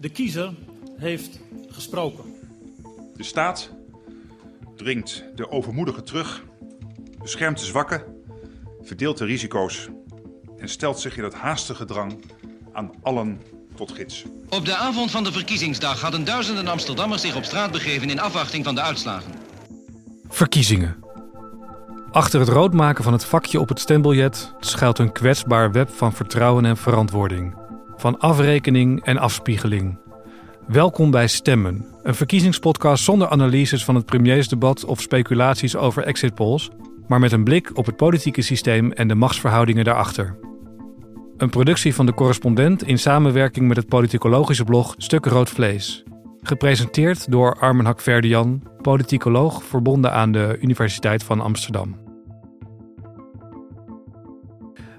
De kiezer heeft gesproken. De staat dringt de overmoedigen terug, beschermt de zwakken, verdeelt de risico's en stelt zich in het haastige drang aan allen tot gids. Op de avond van de verkiezingsdag hadden duizenden Amsterdammers zich op straat begeven in afwachting van de uitslagen. Verkiezingen. Achter het roodmaken van het vakje op het stembiljet schuilt een kwetsbaar web van vertrouwen en verantwoording. Van afrekening en afspiegeling. Welkom bij Stemmen, een verkiezingspodcast zonder analyses van het premiersdebat of speculaties over exit polls, maar met een blik op het politieke systeem en de machtsverhoudingen daarachter. Een productie van de correspondent in samenwerking met het politicologische blog Stuk Rood Vlees. Gepresenteerd door Armen Hakverdian, politicoloog verbonden aan de Universiteit van Amsterdam.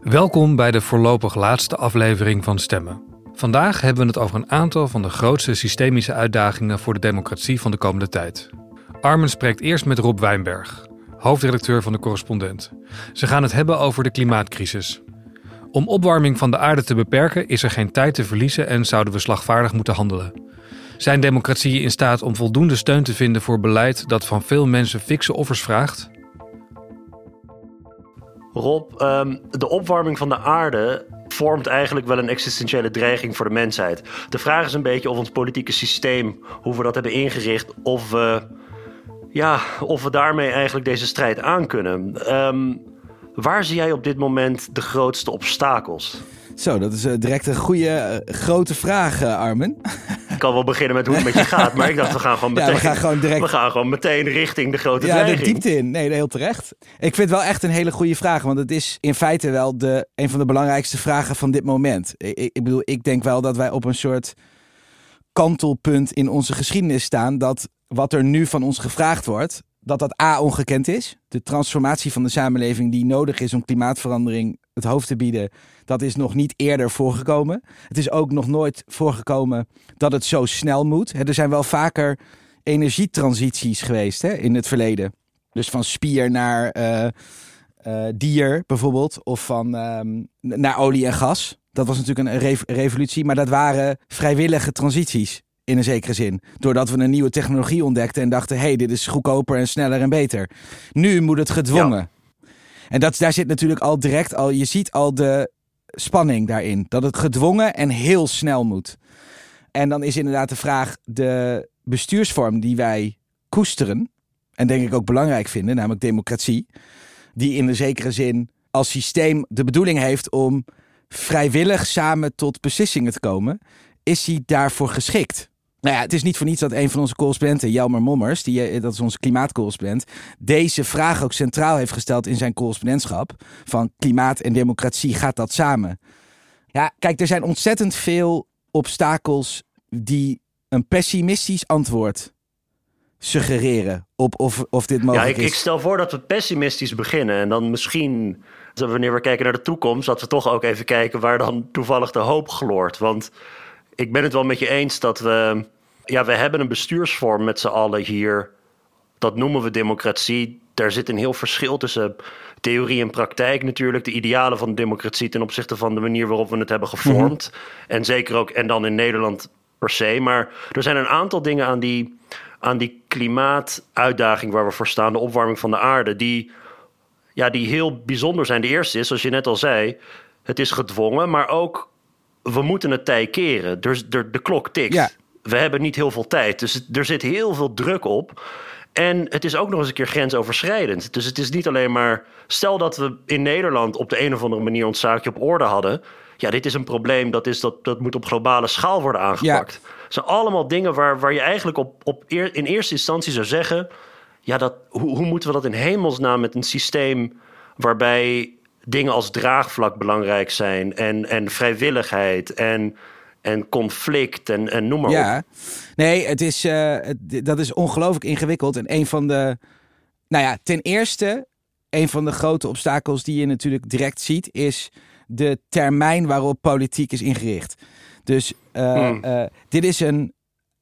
Welkom bij de voorlopig laatste aflevering van Stemmen. Vandaag hebben we het over een aantal van de grootste systemische uitdagingen voor de democratie van de komende tijd. Armen spreekt eerst met Rob Wijnberg, hoofdredacteur van de correspondent. Ze gaan het hebben over de klimaatcrisis. Om opwarming van de aarde te beperken is er geen tijd te verliezen en zouden we slagvaardig moeten handelen. Zijn democratieën in staat om voldoende steun te vinden voor beleid dat van veel mensen fikse offers vraagt? Rob, ehm, de opwarming van de aarde vormt eigenlijk wel een existentiële dreiging voor de mensheid. De vraag is een beetje of ons politieke systeem, hoe we dat hebben ingericht, of we, ja, of we daarmee eigenlijk deze strijd aankunnen. Ehm, waar zie jij op dit moment de grootste obstakels? Zo, dat is uh, direct een goede, uh, grote vraag, uh, Armen. Ik kan wel beginnen met hoe het met je gaat, maar ik dacht, we gaan gewoon meteen, ja, we gaan gewoon direct... we gaan gewoon meteen richting de grote ja, dreiging. de diepte in. Nee, heel terecht. Ik vind het wel echt een hele goede vraag, want het is in feite wel de, een van de belangrijkste vragen van dit moment. Ik, ik bedoel, ik denk wel dat wij op een soort kantelpunt in onze geschiedenis staan, dat wat er nu van ons gevraagd wordt, dat dat A ongekend is. De transformatie van de samenleving die nodig is om klimaatverandering het hoofd te bieden, dat is nog niet eerder voorgekomen. Het is ook nog nooit voorgekomen dat het zo snel moet. Er zijn wel vaker energietransities geweest hè, in het verleden. Dus van spier naar uh, uh, dier bijvoorbeeld, of van um, naar olie en gas. Dat was natuurlijk een rev revolutie, maar dat waren vrijwillige transities in een zekere zin. Doordat we een nieuwe technologie ontdekten en dachten: hé, hey, dit is goedkoper en sneller en beter. Nu moet het gedwongen. En dat, daar zit natuurlijk al direct al, je ziet al de spanning daarin. Dat het gedwongen en heel snel moet. En dan is inderdaad de vraag: de bestuursvorm die wij koesteren, en denk ik ook belangrijk vinden, namelijk democratie, die in een zekere zin als systeem de bedoeling heeft om vrijwillig samen tot beslissingen te komen, is die daarvoor geschikt? Nou ja, het is niet voor niets dat een van onze correspondenten, Jelmer Mommers, die, dat is onze klimaatcorrespondent, deze vraag ook centraal heeft gesteld in zijn correspondentschap. Van klimaat en democratie, gaat dat samen? Ja, kijk, er zijn ontzettend veel obstakels die een pessimistisch antwoord suggereren op of, of dit mogelijk ja, ik, is. Ik stel voor dat we pessimistisch beginnen en dan misschien, wanneer we kijken naar de toekomst, dat we toch ook even kijken waar dan toevallig de hoop gloort. Want ik ben het wel met je eens dat we. Ja, we hebben een bestuursvorm met z'n allen hier. Dat noemen we democratie. Daar zit een heel verschil tussen theorie en praktijk natuurlijk. De idealen van de democratie ten opzichte van de manier waarop we het hebben gevormd. Mm -hmm. En zeker ook, en dan in Nederland per se. Maar er zijn een aantal dingen aan die, aan die klimaatuitdaging waar we voor staan. De opwarming van de aarde. Die, ja, die heel bijzonder zijn. De eerste is, zoals je net al zei. Het is gedwongen, maar ook we moeten het tij keren. Dus de, de klok tikt. Ja. We hebben niet heel veel tijd. Dus er zit heel veel druk op. En het is ook nog eens een keer grensoverschrijdend. Dus het is niet alleen maar. Stel dat we in Nederland op de een of andere manier ons zaakje op orde hadden. Ja, dit is een probleem. Dat, is dat, dat moet op globale schaal worden aangepakt. Ja. Het zijn allemaal dingen waar, waar je eigenlijk op, op eer, in eerste instantie zou zeggen. Ja, dat, hoe, hoe moeten we dat in hemelsnaam met een systeem waarbij dingen als draagvlak belangrijk zijn en, en vrijwilligheid en, en conflict en, en noem maar ja. op. Nee, het is, uh, het, dat is ongelooflijk ingewikkeld. En een van de, nou ja, ten eerste, een van de grote obstakels die je natuurlijk direct ziet, is de termijn waarop politiek is ingericht. Dus uh, hmm. uh, dit is een,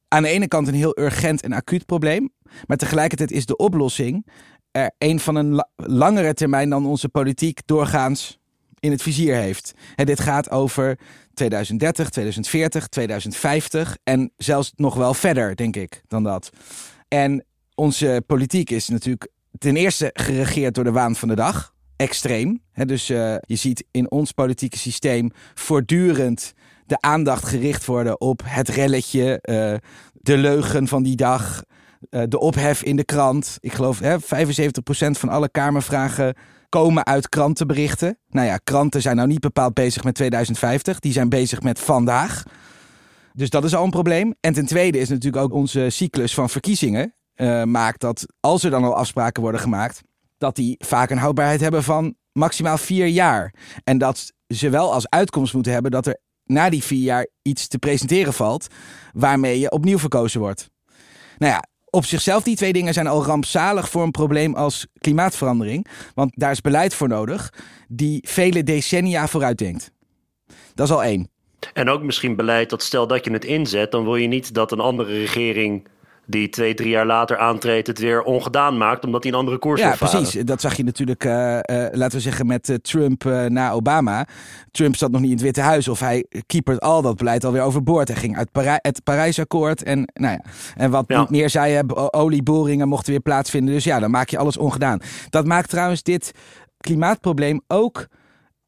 aan de ene kant een heel urgent en acuut probleem. Maar tegelijkertijd is de oplossing er een van een la langere termijn dan onze politiek doorgaans in het vizier heeft. Dit gaat over 2030, 2040, 2050 en zelfs nog wel verder, denk ik, dan dat. En onze politiek is natuurlijk ten eerste geregeerd door de waan van de dag. Extreem. Dus uh, je ziet in ons politieke systeem voortdurend de aandacht gericht worden op het relletje, uh, de leugen van die dag, uh, de ophef in de krant. Ik geloof hè, 75% van alle Kamervragen komen uit krantenberichten. Nou ja, kranten zijn nou niet bepaald bezig met 2050. Die zijn bezig met vandaag. Dus dat is al een probleem. En ten tweede is natuurlijk ook onze cyclus van verkiezingen. Uh, maakt dat als er dan al afspraken worden gemaakt, dat die vaak een houdbaarheid hebben van maximaal vier jaar. En dat ze wel als uitkomst moeten hebben dat er na die vier jaar iets te presenteren valt waarmee je opnieuw verkozen wordt. Nou ja, op zichzelf die twee dingen zijn al rampzalig voor een probleem als klimaatverandering. Want daar is beleid voor nodig die vele decennia vooruit denkt. Dat is al één. En ook misschien beleid dat stel dat je het inzet, dan wil je niet dat een andere regering die twee, drie jaar later aantreedt, het weer ongedaan maakt, omdat hij een andere koers Ja, precies. Dat zag je natuurlijk, uh, uh, laten we zeggen, met uh, Trump na Obama. Trump zat nog niet in het Witte Huis of hij keepert al dat beleid alweer overboord. Hij ging uit Parij het Parijsakkoord en, nou ja, en wat ja. meer zei je, olieboringen mochten weer plaatsvinden. Dus ja, dan maak je alles ongedaan. Dat maakt trouwens dit klimaatprobleem ook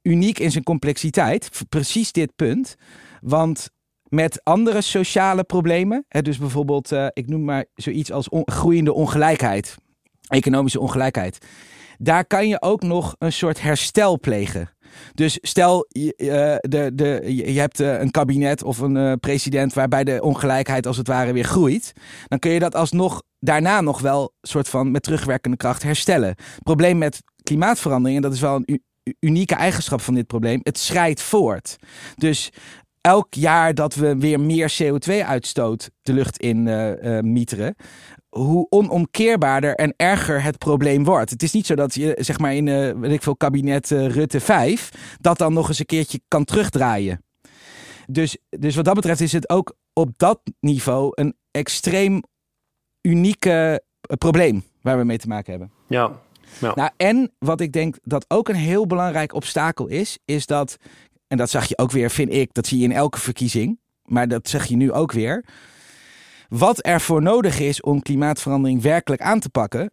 uniek in zijn complexiteit. Precies dit punt. Want met andere sociale problemen. Hè, dus bijvoorbeeld, uh, ik noem maar zoiets als groeiende ongelijkheid, economische ongelijkheid. Daar kan je ook nog een soort herstel plegen. Dus stel, je, uh, de, de, je hebt uh, een kabinet of een president waarbij de ongelijkheid als het ware weer groeit. Dan kun je dat alsnog daarna nog wel soort van met terugwerkende kracht herstellen. Het probleem met klimaatverandering, en dat is wel een unieke eigenschap van dit probleem, het schrijdt voort. Dus elk jaar dat we weer meer CO2-uitstoot de lucht in uh, uh, mieteren, hoe onomkeerbaarder en erger het probleem wordt. Het is niet zo dat je, zeg maar in, uh, weet ik veel, kabinet Rutte 5, dat dan nog eens een keertje kan terugdraaien. Dus, dus wat dat betreft is het ook op dat niveau een extreem unieke probleem waar we mee te maken hebben. Ja. Ja. Nou, en wat ik denk dat ook een heel belangrijk obstakel is, is dat en dat zag je ook weer, vind ik, dat zie je in elke verkiezing. Maar dat zeg je nu ook weer. Wat er voor nodig is om klimaatverandering werkelijk aan te pakken,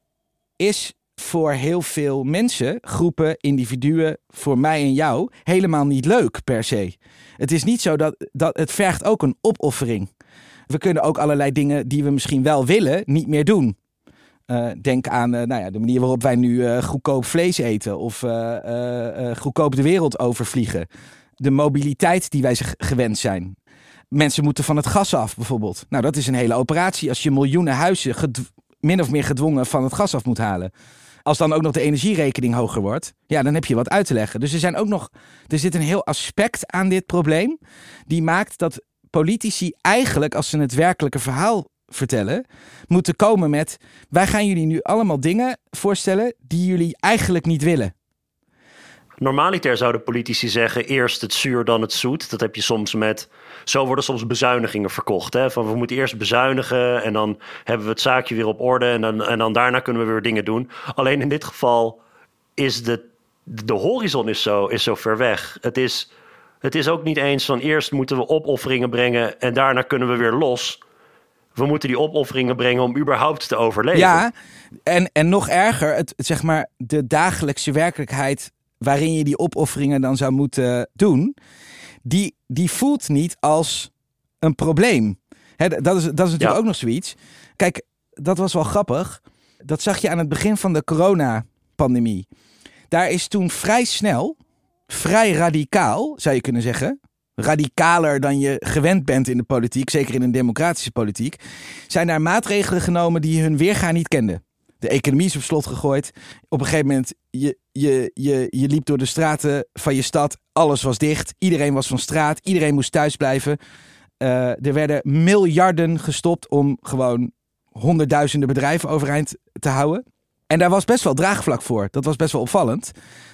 is voor heel veel mensen, groepen, individuen, voor mij en jou, helemaal niet leuk per se. Het is niet zo dat, dat het vergt ook een opoffering. We kunnen ook allerlei dingen die we misschien wel willen, niet meer doen. Uh, denk aan uh, nou ja, de manier waarop wij nu uh, goedkoop vlees eten of goedkoop de wereld overvliegen de mobiliteit die wij gewend zijn. Mensen moeten van het gas af, bijvoorbeeld. Nou, dat is een hele operatie als je miljoenen huizen min of meer gedwongen van het gas af moet halen. Als dan ook nog de energierekening hoger wordt, ja, dan heb je wat uit te leggen. Dus er zijn ook nog, er zit een heel aspect aan dit probleem, die maakt dat politici eigenlijk, als ze het werkelijke verhaal vertellen, moeten komen met: wij gaan jullie nu allemaal dingen voorstellen die jullie eigenlijk niet willen. Normaliter zouden politici zeggen: eerst het zuur, dan het zoet. Dat heb je soms met. Zo worden soms bezuinigingen verkocht. Hè? Van we moeten eerst bezuinigen en dan hebben we het zaakje weer op orde. En dan, en dan daarna kunnen we weer dingen doen. Alleen in dit geval is de, de horizon is zo, is zo ver weg. Het is, het is ook niet eens van eerst moeten we opofferingen brengen en daarna kunnen we weer los. We moeten die opofferingen brengen om überhaupt te overleven. Ja, en, en nog erger, het, zeg maar, de dagelijkse werkelijkheid waarin je die opofferingen dan zou moeten doen, die, die voelt niet als een probleem. dat, is, dat is natuurlijk ook nog zoiets. Kijk, dat was wel grappig. Dat zag je aan het begin van de coronapandemie. Daar is toen vrij snel, vrij radicaal, zou je kunnen zeggen. Radicaler dan je gewend bent in de politiek, zeker in een democratische politiek. Zijn daar maatregelen genomen die hun weerga niet kenden. De economie is op slot gegooid. Op een gegeven moment, je, je, je, je liep door de straten van je stad. Alles was dicht. Iedereen was van straat. Iedereen moest thuis blijven. Uh, er werden miljarden gestopt om gewoon honderdduizenden bedrijven overeind te houden. En daar was best wel draagvlak voor. Dat was best wel opvallend.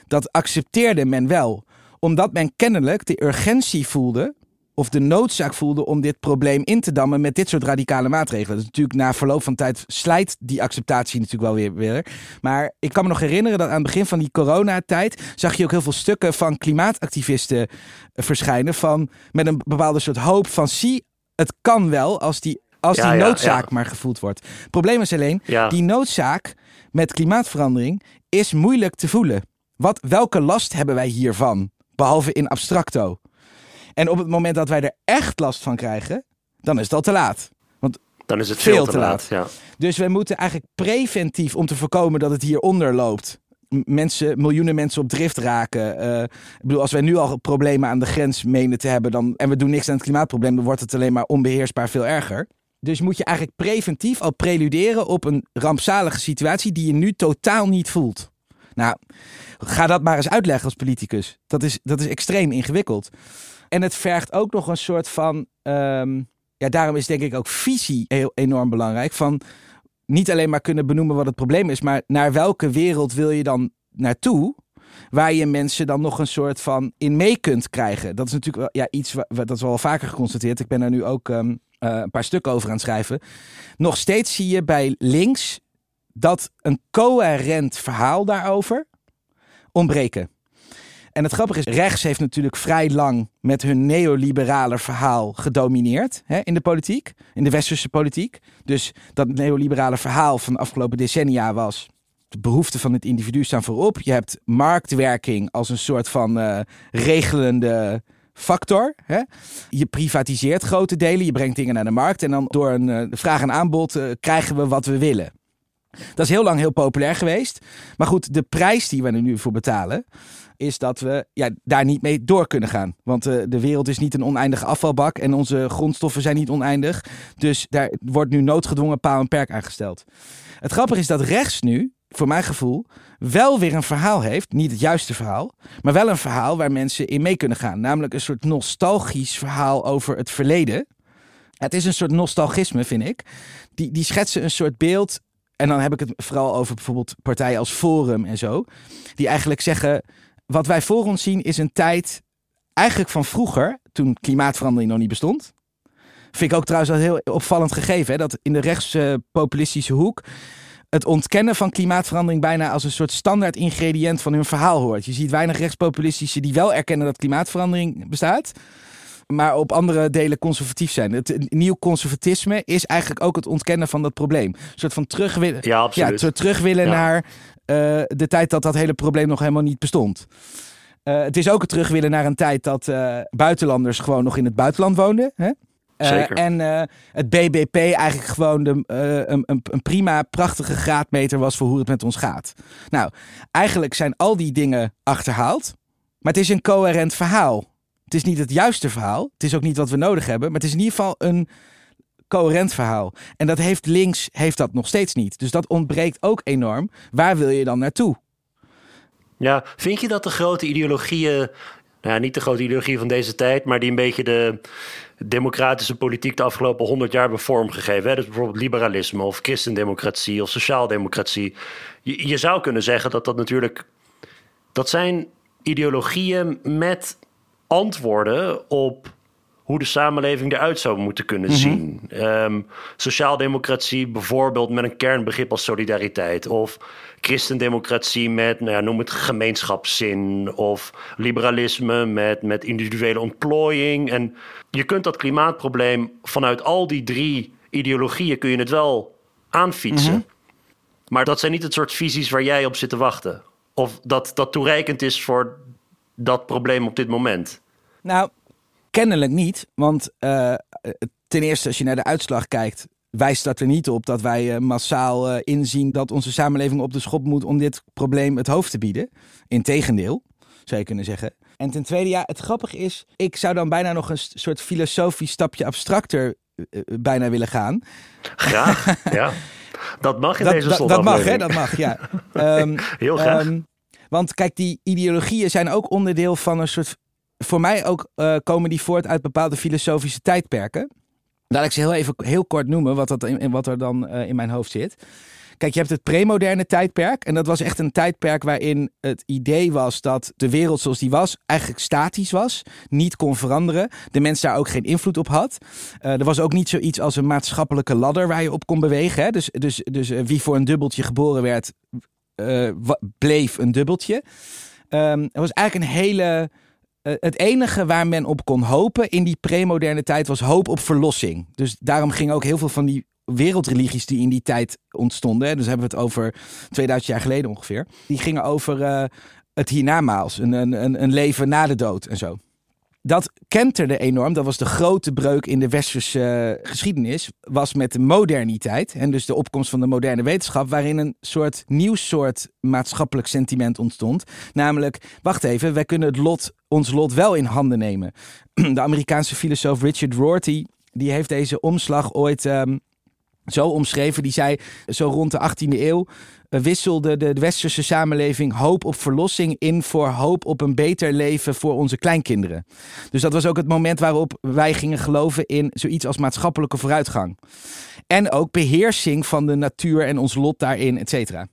Dat accepteerde men wel. Omdat men kennelijk de urgentie voelde of de noodzaak voelde om dit probleem in te dammen met dit soort radicale maatregelen. Dus natuurlijk na verloop van tijd slijt die acceptatie natuurlijk wel weer, weer. Maar ik kan me nog herinneren dat aan het begin van die coronatijd zag je ook heel veel stukken van klimaatactivisten verschijnen van met een bepaalde soort hoop van zie, het kan wel als die als Ja, die noodzaak ja. maar gevoeld wordt. Het probleem is alleen, die noodzaak met klimaatverandering is moeilijk te voelen. Wat, welke last hebben wij hiervan? Behalve in abstracto. En op het moment dat wij er echt last van krijgen, dan is het al te laat. Dan is het Veel veel, te te laat. Ja. Dus we moeten eigenlijk preventief, om te voorkomen dat het hieronder loopt, mensen, miljoenen mensen op drift raken. Eh, ik bedoel, als wij nu al problemen aan de grens menen te hebben dan, en we doen niks aan het klimaatprobleem, dan wordt het alleen maar onbeheersbaar veel erger. Dus moet je eigenlijk preventief al preluderen op een rampzalige situatie die je nu totaal niet voelt. Nou, ga dat maar eens uitleggen als politicus. Dat is, dat is extreem ingewikkeld. En het vergt ook nog een soort van. ehm, ja, daarom is denk ik ook visie heel enorm belangrijk. Van niet alleen maar kunnen benoemen wat het probleem is, maar naar welke wereld wil je dan naartoe? Waar je mensen dan nog een soort van in mee kunt krijgen. Dat is natuurlijk ja, iets wa- wat dat is wel vaker geconstateerd. Ik ben er nu ook ehm, eh, een paar stukken over aan het schrijven. Nog steeds zie je bij links dat een coherent verhaal daarover ontbreken. En het grappige is, rechts heeft natuurlijk vrij lang met hun neoliberale verhaal gedomineerd hè, in de politiek, in de westerse politiek. Dus dat neoliberale verhaal van de afgelopen decennia was. De behoeften van het individu staan voorop. Je hebt marktwerking als een soort van eh, regelende factor. Hè? Je privatiseert grote delen, je brengt dingen naar de markt. En dan door een eh, vraag en aanbod eh, krijgen we wat we willen. Dat is heel lang heel populair geweest. Maar goed, de prijs die we er nu voor betalen, is dat we ja, daar niet mee door kunnen gaan. Want eh, de wereld is niet een oneindige afvalbak en onze grondstoffen zijn niet oneindig. Dus daar wordt nu noodgedwongen paal en perk aangesteld. Het grappige is dat rechts nu, voor mijn gevoel, wel weer een verhaal heeft. Niet het juiste verhaal, maar wel een verhaal waar mensen in mee kunnen gaan. Namelijk een soort nostalgisch verhaal over het verleden. Het is een soort nostalgisme, vind ik. Die, die schetsen een soort beeld. En dan heb ik het vooral over bijvoorbeeld partijen als Forum en zo. Die eigenlijk zeggen: wat wij voor ons zien is een tijd eigenlijk van vroeger, toen klimaatverandering nog niet bestond. Vind ik ook trouwens wel heel opvallend gegeven, hè, dat in de rechtspopulistische hoek het ontkennen van klimaatverandering bijna als een soort standaard ingrediënt van hun verhaal hoort. Je ziet weinig rechtspopulistische die wel erkennen dat klimaatverandering bestaat, maar op andere delen conservatief zijn. Het nieuw conservatisme is eigenlijk ook het ontkennen van dat probleem. Een soort van terug willen, Ja, absoluut. ja, soort terug willen Ja. naar eh, de tijd dat dat hele probleem nog helemaal niet bestond. Eh, het is ook het terug willen naar een tijd dat eh, buitenlanders gewoon nog in het buitenland woonden. Hè? Zeker. en het BBP eigenlijk gewoon de, een, een prima, prachtige graadmeter was voor hoe het met ons gaat. Nou, eigenlijk zijn al die dingen achterhaald. Maar het is een coherent verhaal. Het is niet het juiste verhaal. Het is ook niet wat we nodig hebben. Maar het is in ieder geval een coherent verhaal. En dat heeft links heeft dat nog steeds niet. Dus dat ontbreekt ook enorm. Waar wil je dan naartoe? Ja, vind je dat de grote ideologieën, nou ja, niet de grote ideologieën van deze tijd, maar die een beetje de democratische politiek de afgelopen honderd jaar hebben vormgegeven, dus bijvoorbeeld liberalisme of christendemocratie of sociaaldemocratie. Je, je zou kunnen zeggen dat dat natuurlijk, dat zijn ideologieën met antwoorden op hoe de samenleving eruit zou moeten kunnen zien. Ehm, sociaaldemocratie bijvoorbeeld met een kernbegrip als solidariteit. Of christendemocratie met, nou ja, noem het gemeenschapszin. Of liberalisme met, met individuele ontplooiing. En je kunt dat klimaatprobleem vanuit al die drie ideologieën kun je het wel aanfietsen. Maar dat zijn niet het soort visies waar jij op zit te wachten. Of dat dat toereikend is voor dat probleem op dit moment. Nou, kennelijk niet. Want eh, ten eerste, als je naar de uitslag kijkt, wijst dat er niet op dat wij eh, massaal eh, inzien dat onze samenleving op de schop moet om dit probleem het hoofd te bieden. Integendeel, zou je kunnen zeggen. En ten tweede, ja, het grappige is, ik zou dan bijna nog een soort filosofisch stapje abstracter bijna willen gaan. Graag, ja. Dat mag in Dat, deze dat, dat mag, hè? Dat mag, ja. Ehm, Heel graag. Ehm, want kijk, die ideologieën zijn ook onderdeel van een soort. Voor mij ook eh, komen die voort uit bepaalde filosofische tijdperken. Laat ik ze heel even heel kort noemen, wat, dat in, wat er dan eh, in mijn hoofd zit. Kijk, je hebt het premoderne tijdperk. En dat was echt een tijdperk waarin het idee was dat de wereld zoals die was eigenlijk statisch was. Niet kon veranderen. De mens daar ook geen invloed op had. Uh, er was ook niet zoiets als een maatschappelijke ladder waar je op kon bewegen. Hè? Dus, dus, dus wie voor een dubbeltje geboren werd, uh, bleef een dubbeltje. Um, het was eigenlijk een hele. Uh, het enige waar men op kon hopen in die premoderne tijd was hoop op verlossing. Dus daarom gingen ook heel veel van die wereldreligies die in die tijd ontstonden. Dus hebben we het over 2000 jaar geleden ongeveer. Die gingen over uh, het hiernamaals, een, een, een leven na de dood en zo dat kenterde enorm. Dat was de grote breuk in de westerse uh, geschiedenis. Was met de moderniteit. En dus de opkomst van de moderne wetenschap. Waarin een soort nieuw soort maatschappelijk sentiment ontstond. Namelijk, wacht even, wij kunnen het lot, ons lot wel in handen nemen. De Amerikaanse filosoof Richard Rorty. Die heeft deze omslag ooit um, zo omschreven. Die zei zo rond de 18e eeuw wisselde de, westerse samenleving hoop op verlossing in voor hoop op een beter leven voor onze kleinkinderen. Dus dat was ook het moment waarop wij gingen geloven in zoiets als maatschappelijke vooruitgang. En ook beheersing van de natuur en ons lot daarin, et cetera.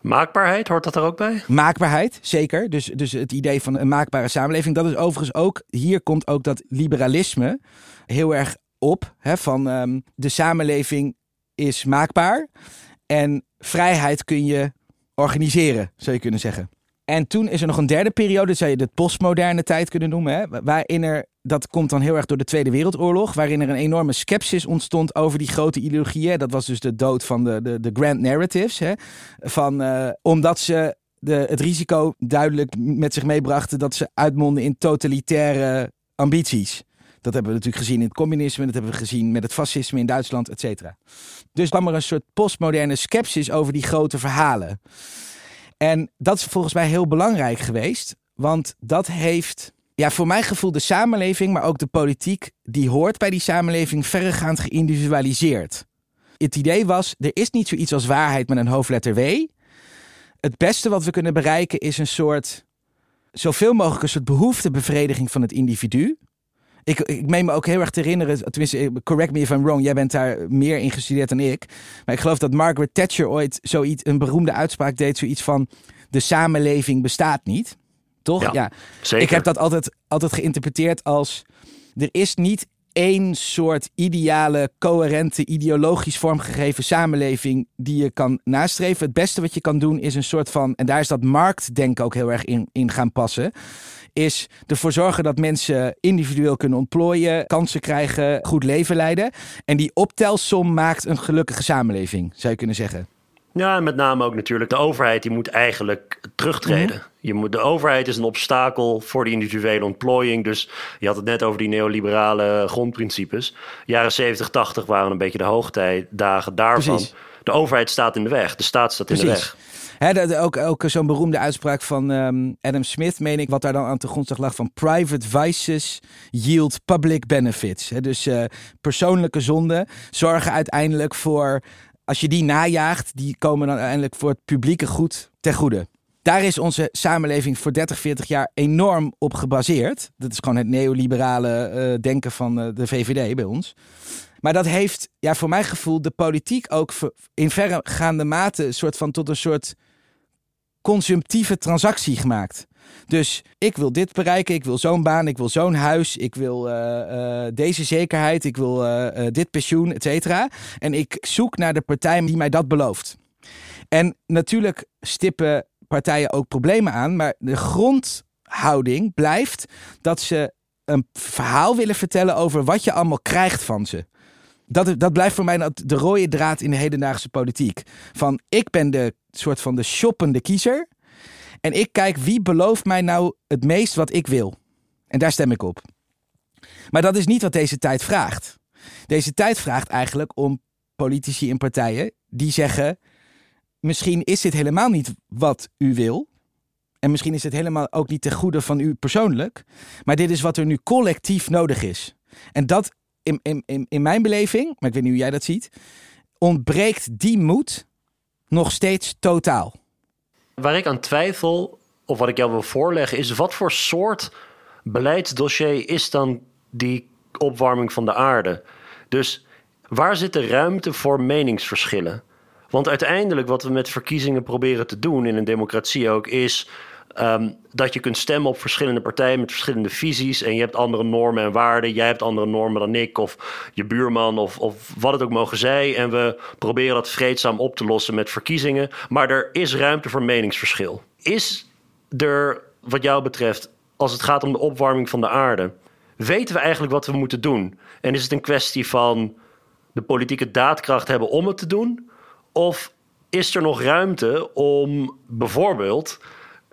Maakbaarheid, hoort dat er ook bij? Maakbaarheid, zeker. Dus, dus het idee van een maakbare samenleving. Dat is overigens ook, hier komt ook dat liberalisme heel erg op. Hè, van um, de samenleving is maakbaar. En vrijheid kun je organiseren, zou je kunnen zeggen. En toen is er nog een derde periode, zou je de postmoderne tijd kunnen noemen. Hè, waarin er, dat komt dan heel erg door de Tweede Wereldoorlog, waarin er een enorme sceptisch ontstond over die grote ideologieën. Dat was dus de dood van de, de, de grand narratives. Hè, van, uh, omdat ze de, het risico duidelijk met zich meebrachten dat ze uitmonden in totalitaire ambities. Dat hebben we natuurlijk gezien in het communisme, dat hebben we gezien met het fascisme in Duitsland, et cetera. Dus kwam er een soort postmoderne sceptisch over die grote verhalen. En dat is volgens mij heel belangrijk geweest, want dat heeft ja, voor mijn gevoel de samenleving, maar ook de politiek die hoort bij die samenleving verregaand geïndividualiseerd. Het idee was, er is niet zoiets als waarheid met een hoofdletter W. Het beste wat we kunnen bereiken is een soort, zoveel mogelijk een soort behoeftebevrediging van het individu. Ik, ik meen me ook heel erg te herinneren, tenminste, correct me if I'm wrong, jij bent daar meer in gestudeerd dan ik. Maar ik geloof dat Margaret Thatcher ooit zoiets, een beroemde uitspraak deed, zoiets van: de samenleving bestaat niet. Toch? Ja, ja. zeker. Ik heb dat altijd, altijd geïnterpreteerd als: er is niet één soort ideale, coherente, ideologisch vormgegeven samenleving die je kan nastreven. Het beste wat je kan doen is een soort van, en daar is dat marktdenken ook heel erg in, in gaan passen is ervoor zorgen dat mensen individueel kunnen ontplooien, kansen krijgen, goed leven leiden. En die optelsom maakt een gelukkige samenleving, zou je kunnen zeggen. Ja, en met name ook natuurlijk de overheid die moet eigenlijk terugtreden. Mhm. je moet, de overheid is een obstakel voor die individuele ontplooiing. Dus je had het net over die neoliberale grondprincipes. Jaren 70, 80 waren een beetje de hoogtijdagen daarvan. Precies. De overheid staat in de weg, de staat staat in de weg. Ook ook zo'n beroemde uitspraak van ehm, Adam Smith, meen ik, wat daar dan aan de grondslag lag van private vices yield public benefits. Dus eh, persoonlijke zonden zorgen uiteindelijk voor, als je die najaagt, die komen dan uiteindelijk voor het publieke goed ten goede. Daar is onze samenleving voor 30, 40 jaar enorm op gebaseerd. Dat is gewoon het neoliberale eh, denken van eh, de VVD bij ons. Maar dat heeft, ja, voor mijn gevoel, de politiek ook in verregaande mate een soort van tot een soort consumptieve transactie gemaakt. Dus ik wil dit bereiken, ik wil zo'n baan, ik wil zo'n huis, ik wil eh, eh, deze zekerheid, ik wil eh, dit pensioen, et cetera. En ik zoek naar de partij die mij dat belooft. En natuurlijk stippen partijen ook problemen aan, maar de grondhouding blijft dat ze een verhaal willen vertellen over wat je allemaal krijgt van ze. Dat, dat blijft voor mij dat- de rode draad in de hedendaagse politiek. Van ik ben de soort van de shoppende kiezer. En ik kijk wie belooft mij nou het meest wat ik wil. En daar stem ik op. Maar dat is niet wat deze tijd vraagt. Deze tijd vraagt eigenlijk om politici en partijen die zeggen: misschien is dit helemaal niet wat u wil. En misschien is het helemaal ook niet ten goede van u persoonlijk. Maar dit is wat er nu collectief nodig is. En dat in, in, in, mijn beleving, maar ik weet niet hoe jij dat ziet, ontbreekt die moed nog steeds totaal. Waar ik aan twijfel, of wat ik jou wil voorleggen, is wat voor soort beleidsdossier is dan die opwarming van de aarde? Dus waar zit de ruimte voor meningsverschillen? Want uiteindelijk wat we met verkiezingen proberen te doen in een democratie ook is Ehm, dat je kunt stemmen op verschillende partijen met verschillende visies. En je hebt andere normen en waarden. Jij hebt andere normen dan ik, of je buurman, of, of wat het ook mogen zijn. En we proberen dat vreedzaam op te lossen met verkiezingen. Maar er is ruimte voor meningsverschil. Is er, wat jou betreft, als het gaat om de opwarming van de aarde, weten we eigenlijk wat we moeten doen? En is het een kwestie van de politieke daadkracht hebben om het te doen? Of is er nog ruimte om bijvoorbeeld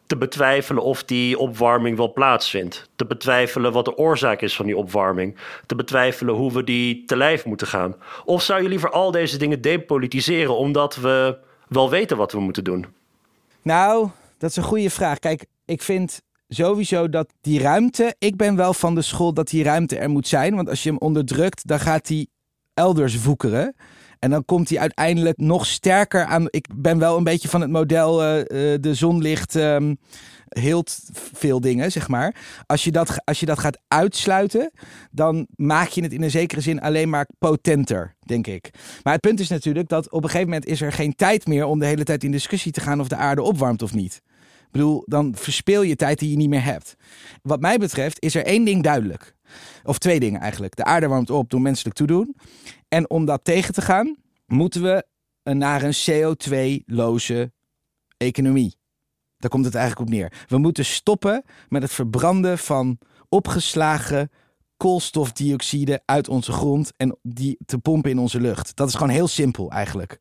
te betwijfelen of die opwarming wel plaatsvindt. Te betwijfelen wat de oorzaak is van die opwarming. Te betwijfelen hoe we die te lijf moeten gaan. Of zou je liever al deze dingen depolitiseren omdat we wel weten wat we moeten doen? Nou, dat is een goede vraag. Kijk, ik vind sowieso dat die ruimte. Ik ben wel van de school dat die ruimte er moet zijn. Want als je hem onderdrukt, dan gaat hij elders voekeren. En dan komt hij uiteindelijk nog sterker aan. Ik ben wel een beetje van het model uh, de zon ligt. Um, heelt veel dingen, zeg maar. Als je, dat, als je dat gaat uitsluiten, dan maak je het in een zekere zin alleen maar potenter, denk ik. Maar het punt is natuurlijk dat op een gegeven moment is er geen tijd meer om de hele tijd in discussie te gaan of de aarde opwarmt of niet. Ik bedoel, dan verspeel je tijd die je niet meer hebt. Wat mij betreft is er één ding duidelijk. Of twee dingen eigenlijk. De aarde warmt op door menselijk toedoen. En om dat tegen te gaan, moeten we naar een CO2-loze economie. Daar komt het eigenlijk op neer. We moeten stoppen met het verbranden van opgeslagen koolstofdioxide uit onze grond en die te pompen in onze lucht. Dat is gewoon heel simpel eigenlijk.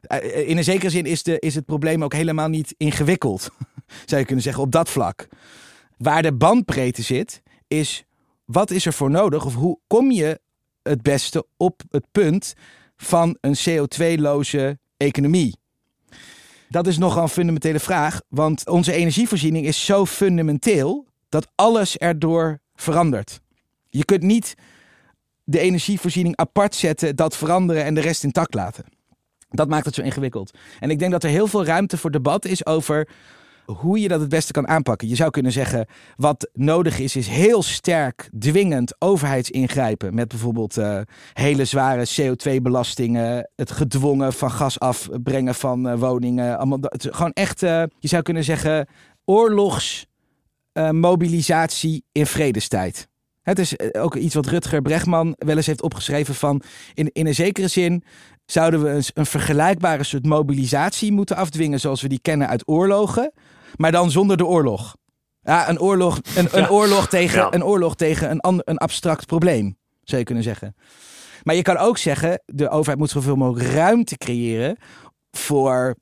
Eh, in een zekere zin is, de, is het probleem ook helemaal niet ingewikkeld, zou je kunnen zeggen, op dat vlak. Waar de bandbreedte zit, is wat is er voor nodig of hoe kom je het beste op het punt van een CO2-loze economie? Dat is nogal een fundamentele vraag, want onze energievoorziening is zo fundamenteel dat alles erdoor verandert. Je kunt niet de energievoorziening apart zetten, dat veranderen en de rest intact laten. Dat maakt het zo ingewikkeld. En ik denk dat er heel veel ruimte voor debat is over hoe je dat het beste kan aanpakken. Je zou kunnen zeggen, wat nodig is, is heel sterk dwingend overheidsingrijpen. Met bijvoorbeeld uh, hele zware CO2-belastingen, het gedwongen van gas afbrengen van uh, woningen. Allemaal, gewoon echt, uh, je zou kunnen zeggen, oorlogsmobilisatie in vredestijd. Het is ook iets wat Rutger Bregman wel eens heeft opgeschreven van in, in een zekere zin zouden we een vergelijkbare soort mobilisatie moeten afdwingen zoals we die kennen uit oorlogen maar dan zonder de oorlog. Ja, een oorlog, een, een oorlog tegen, een, oorlog tegen een, een abstract probleem, zou je kunnen zeggen. Maar je kan ook zeggen, de overheid moet zoveel mogelijk ruimte creëren voor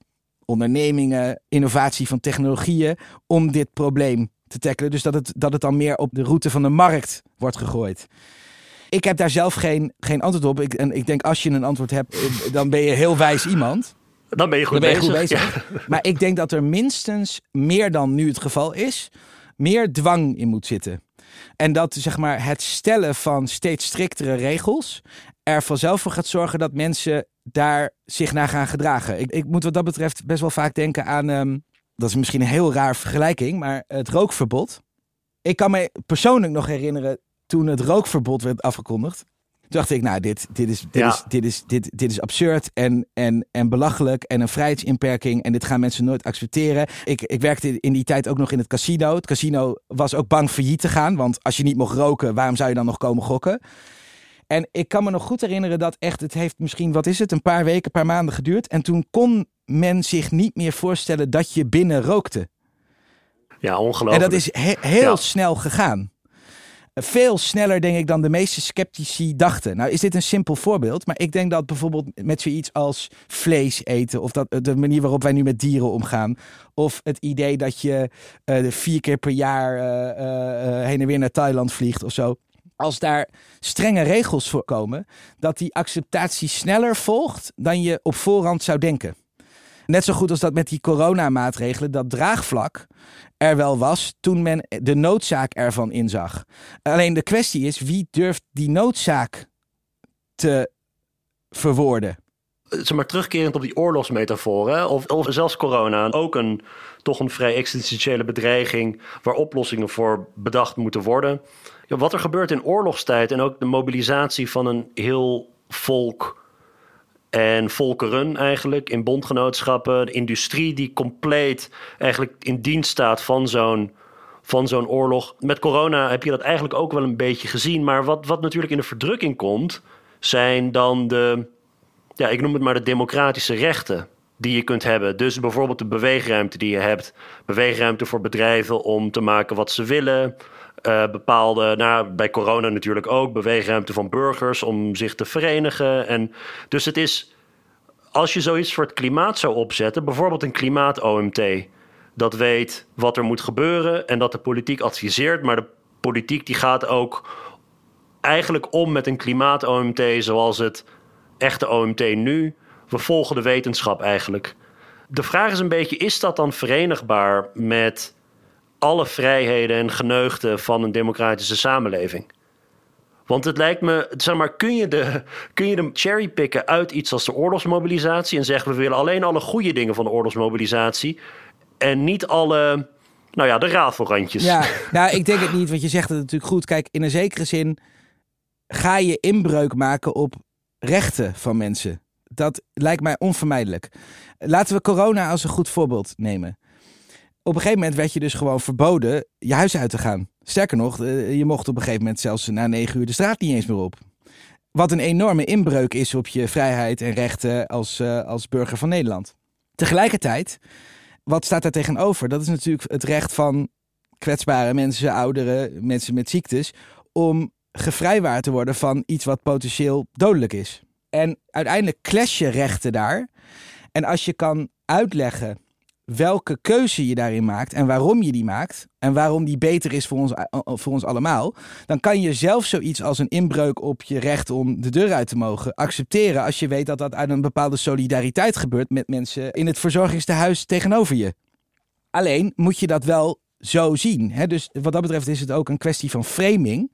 ondernemingen, innovatie van technologieën, om dit probleem te tackelen. Dus dat het, dat het dan meer op de route van de markt wordt gegooid. Ik heb daar zelf geen, geen antwoord op. Ik, en ik denk als je een antwoord hebt, eh, dan ben je heel wijs iemand. Dan ben je goed, bezig. Maar ik denk dat er minstens meer dan nu het geval is, meer dwang in moet zitten. En dat zeg maar, het stellen van steeds striktere regels er vanzelf voor gaat zorgen dat mensen daar zich naar gaan gedragen. Ik, ik moet wat dat betreft best wel vaak denken aan, ehm, dat is misschien een heel raar vergelijking, maar het rookverbod. Ik kan me persoonlijk nog herinneren toen het rookverbod werd afgekondigd dacht ik, nou, dit, dit, is, dit, is, dit, is, dit, dit is absurd en, en, en belachelijk en een vrijheidsinperking. En dit gaan mensen nooit accepteren. Ik, ik werkte in die tijd ook nog in het casino. Het casino was ook bang failliet te gaan. Want als je niet mocht roken, waarom zou je dan nog komen gokken? En ik kan me nog goed herinneren dat echt, het heeft misschien, wat is het, een paar weken, een paar maanden geduurd. En toen kon men zich niet meer voorstellen dat je binnen rookte. Ja, ongelooflijk. En dat is heel snel gegaan. Veel sneller, denk ik, dan de meeste sceptici dachten. Nou, is dit een simpel voorbeeld. Maar ik denk dat bijvoorbeeld met zoiets als vlees eten. of dat, de manier waarop wij nu met dieren omgaan. of het idee dat je uh, vier keer per jaar uh, heen en weer naar Thailand vliegt of zo. Als daar strenge regels voor komen, dat die acceptatie sneller volgt dan je op voorhand zou denken. Net zo goed als dat met die coronamaatregelen, dat draagvlak er wel was toen men de noodzaak ervan inzag. Alleen de kwestie is, wie durft die noodzaak te verwoorden? Zeg maar terugkerend op die oorlogsmetafoor, of, zelfs corona, ook een, toch een vrij existentiële bedreiging waar oplossingen voor bedacht moeten worden. Wat er gebeurt in oorlogstijd en ook de mobilisatie van een heel volk en volkeren eigenlijk in bondgenootschappen, de industrie die compleet eigenlijk in dienst staat van zo'n van zo'n oorlog. Met corona heb je dat eigenlijk ook wel een beetje gezien. Maar wat, wat natuurlijk in de verdrukking komt, zijn dan de, ja, ik noem het maar de democratische rechten die je kunt hebben. Dus bijvoorbeeld de beweegruimte die je hebt. Beweegruimte voor bedrijven om te maken wat ze willen. Uh, bepaalde, nou, bij corona natuurlijk ook, beweegruimte van burgers om zich te verenigen. En dus het is, als je zoiets voor het klimaat zou opzetten, bijvoorbeeld een klimaat-OMT, dat weet wat er moet gebeuren en dat de politiek adviseert, maar de politiek die gaat ook eigenlijk om met een klimaat-OMT zoals het echte OMT nu. We volgen de wetenschap eigenlijk. De vraag is een beetje: is dat dan verenigbaar met alle vrijheden en geneugten van een democratische samenleving? Want het lijkt me, zeg maar, kun je de, kun je de cherrypicken uit iets als de oorlogsmobilisatie en zeggen we willen alleen alle goede dingen van de oorlogsmobilisatie en niet alle, nou ja, de rafelrandjes. Ja, nou, ik denk het niet, want je zegt het natuurlijk goed. Kijk, in een zekere zin ga je inbreuk maken op rechten van mensen. Dat lijkt mij onvermijdelijk. Laten we corona als een goed voorbeeld nemen. Op een gegeven moment werd je dus gewoon verboden je huis uit te gaan. Sterker nog, eh, je mocht op een gegeven moment zelfs na negen uur de straat niet eens meer op. Wat een enorme inbreuk is op je vrijheid en rechten als, uh, als burger van Nederland. Tegelijkertijd, wat staat daar tegenover? Dat is natuurlijk het recht van kwetsbare mensen, ouderen, mensen met ziektes, om gevrijwaard te worden van iets wat potentieel dodelijk is. En uiteindelijk clash je rechten daar. En als je kan uitleggen welke keuze je daarin maakt en waarom je die maakt en waarom die beter is voor ons, eh, voor ons allemaal, dan kan je zelf zoiets als een inbreuk op je recht om de deur uit te mogen accepteren als je weet dat dat uit een bepaalde solidariteit gebeurt met mensen in het verzorgingstehuis tegenover je. Alleen moet je dat wel zo zien. Hè? Dus wat dat betreft is het ook een kwestie van framing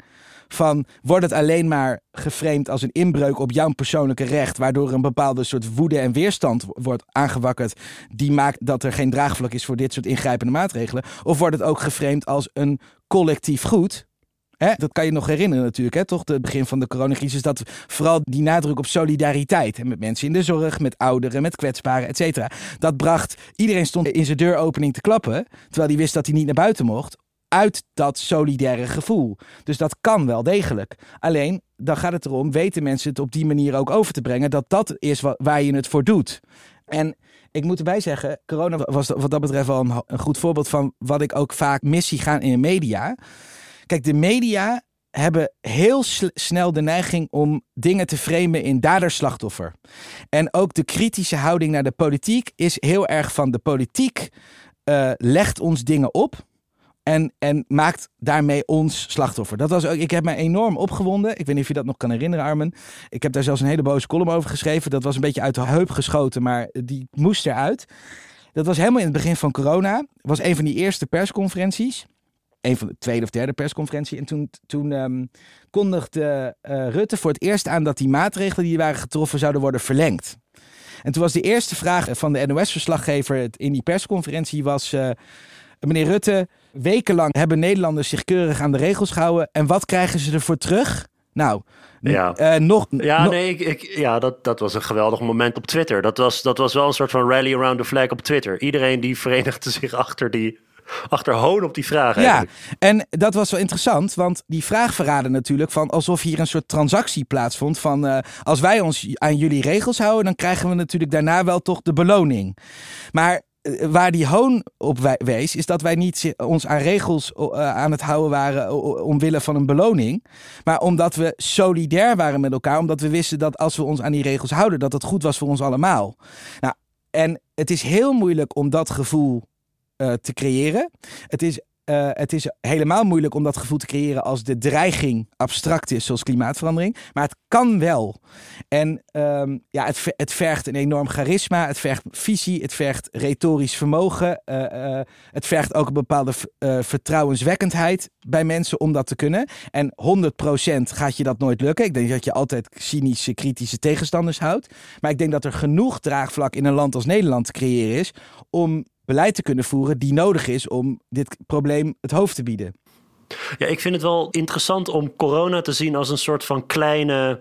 van wordt het alleen maar geframed als een inbreuk op jouw persoonlijke recht, waardoor een bepaalde soort woede en weerstand wordt aangewakkerd, die maakt dat er geen draagvlak is voor dit soort ingrijpende maatregelen? Of wordt het ook geframed als een collectief goed? Hè, dat kan je nog herinneren natuurlijk, hè, toch? Het begin van de coronacrisis, dat vooral die nadruk op solidariteit. Hè, met mensen in de zorg, met ouderen, met kwetsbaren, et cetera. Dat bracht, iedereen stond in zijn deuropening te klappen, terwijl hij wist dat hij niet naar buiten mocht uit dat solidaire gevoel. Dus dat kan wel degelijk. Alleen, dan gaat het erom, weten mensen het op die manier ook over te brengen, dat dat is waar je het voor doet. En ik moet erbij zeggen, corona was wat dat betreft wel een, goed voorbeeld van wat ik ook vaak missie gaan in de media. Kijk, de media hebben heel snel de neiging om dingen te framen in dader-slachtoffer. En ook de kritische houding naar de politiek is heel erg van de politiek uh, legt ons dingen op. En, en maakt daarmee ons slachtoffer. Dat was ook, ik heb mij enorm opgewonden. Ik weet niet of je dat nog kan herinneren, Armen. Ik heb daar zelfs een hele boze column over geschreven. Dat was een beetje uit de heup geschoten, maar die moest eruit. Dat was helemaal in het begin van corona. Was een van die eerste persconferenties. Een van de tweede of derde persconferentie. En toen, toen um, kondigde uh, Rutte voor het eerst aan dat die maatregelen die waren getroffen zouden worden verlengd. En toen was de eerste vraag van de NOS-verslaggever in die persconferentie was... Uh, meneer Rutte, wekenlang hebben Nederlanders zich keurig aan de regels gehouden. En wat krijgen ze ervoor terug? Nou, ja, uh, nog, ja nee, ik, ik, ja dat, dat was een geweldig moment op Twitter. Dat was, dat was wel een soort van rally around the flag op Twitter. Iedereen die verenigde zich achter die, achter hoon op die vraag. Ja, en dat was wel interessant, want die vraag verraadde natuurlijk van alsof hier een soort transactie plaatsvond van uh, als wij ons aan jullie regels houden, dan krijgen we natuurlijk daarna wel toch de beloning. Maar eh, waar die hoon op wees, is dat wij niet ons aan regels eh, aan het houden waren omwille van een beloning. Maar omdat we solidair waren met elkaar. Omdat we wisten dat als we ons aan die regels houden, dat het goed was voor ons allemaal. Nou, en het is heel moeilijk om dat gevoel uh, te creëren. Het is uh, het is helemaal moeilijk om dat gevoel te creëren als de dreiging abstract is, zoals klimaatverandering. Maar het kan wel. En um, ja, het, het, vergt een enorm charisma, het vergt visie, het vergt retorisch vermogen. Uh, uh, het vergt ook een bepaalde vertrouwenswekkendheid bij mensen om dat te kunnen. En 100% gaat je dat nooit lukken. Ik denk dat je altijd cynische, kritische tegenstanders houdt. Maar ik denk dat er genoeg draagvlak in een land als Nederland te creëren is om beleid te kunnen voeren die nodig is om dit probleem het hoofd te bieden. Ja, ik vind het wel interessant om corona te zien als een soort van kleine,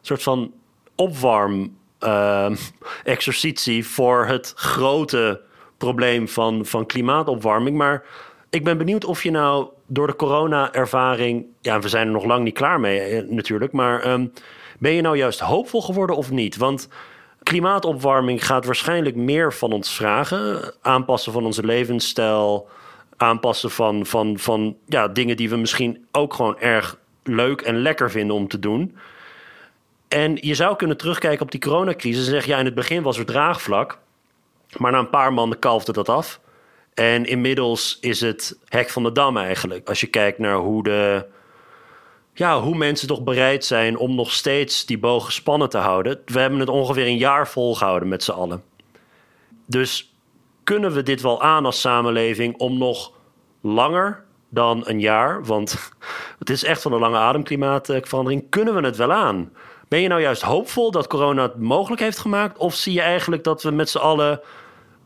soort van opwarm uh, exercitie voor het grote probleem van, van klimaatopwarming. Maar ik ben benieuwd of je nou door de corona-ervaring. Ja, we zijn er nog lang niet klaar mee eh, natuurlijk. Maar ehm, ben je nou juist hoopvol geworden of niet? Want klimaatopwarming gaat waarschijnlijk meer van ons vragen. Aanpassen van onze levensstijl. Aanpassen van, van, van ja, dingen die we misschien ook gewoon erg leuk en lekker vinden om te doen. En je zou kunnen terugkijken op die coronacrisis en zeggen: ja, in het begin was er draagvlak. Maar na een paar maanden kalfde dat af. En inmiddels is het hek van de dam eigenlijk. Als je kijkt naar hoe, de, ja, hoe mensen toch bereid zijn om nog steeds die boog gespannen te houden. We hebben het ongeveer een jaar volgehouden met z'n allen. Dus kunnen we dit wel aan als samenleving om nog langer dan een jaar, want het is echt van een lange ademklimaatverandering, kunnen we het wel aan? Ben je nou juist hoopvol dat corona het mogelijk heeft gemaakt? Of zie je eigenlijk dat we met z'n allen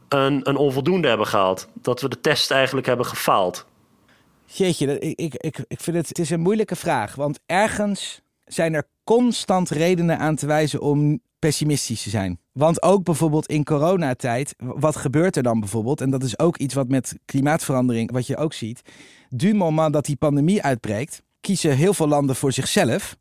een, een onvoldoende hebben gehaald? Dat we de test eigenlijk hebben gefaald? Jeetje, ik, ik, ik, vind het, het is een moeilijke vraag. Want ergens zijn er constant redenen aan te wijzen om pessimistisch te zijn. Want ook bijvoorbeeld in coronatijd, wat gebeurt er dan bijvoorbeeld? En dat is ook iets wat met klimaatverandering, wat je ook ziet. Du moment dat die pandemie uitbreekt, kiezen heel veel landen voor zichzelf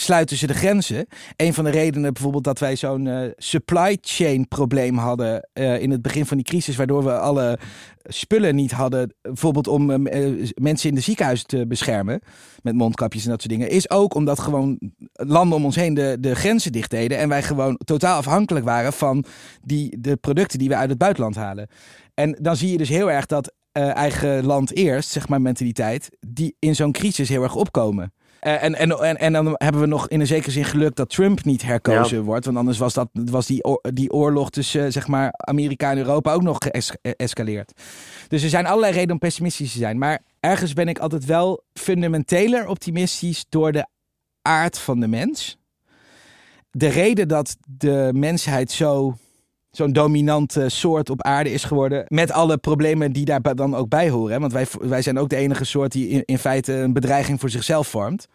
sluiten ze de grenzen. Een van de redenen bijvoorbeeld dat wij zo'n uh, supply chain probleem hadden uh, in het begin van die crisis, waardoor we alle spullen niet hadden, bijvoorbeeld om uh, mensen in de ziekenhuizen te beschermen, met mondkapjes en dat soort dingen, is ook omdat gewoon landen om ons heen de, de grenzen dicht deden en wij gewoon totaal afhankelijk waren van die, de producten die we uit het buitenland halen. En dan zie je dus heel erg dat eigen land eerst, zeg maar mentaliteit, die in zo'n crisis heel erg opkomen. Uh, en, en, en, en dan hebben we nog in een zekere zin geluk dat Trump niet herkozen wordt. Want anders was, dat, was die, oor, die oorlog tussen zeg maar, Amerika en Europa ook nog geëscaleerd. Dus er zijn allerlei redenen om pessimistisch te zijn. Maar ergens ben ik altijd wel fundamenteler optimistisch door de aard van de mens. De reden dat de mensheid zo zo'n dominante soort op aarde is geworden. Met alle problemen die daar dan ook bij horen. Want wij, wij zijn ook de enige soort die in, in feite een bedreiging voor zichzelf vormt.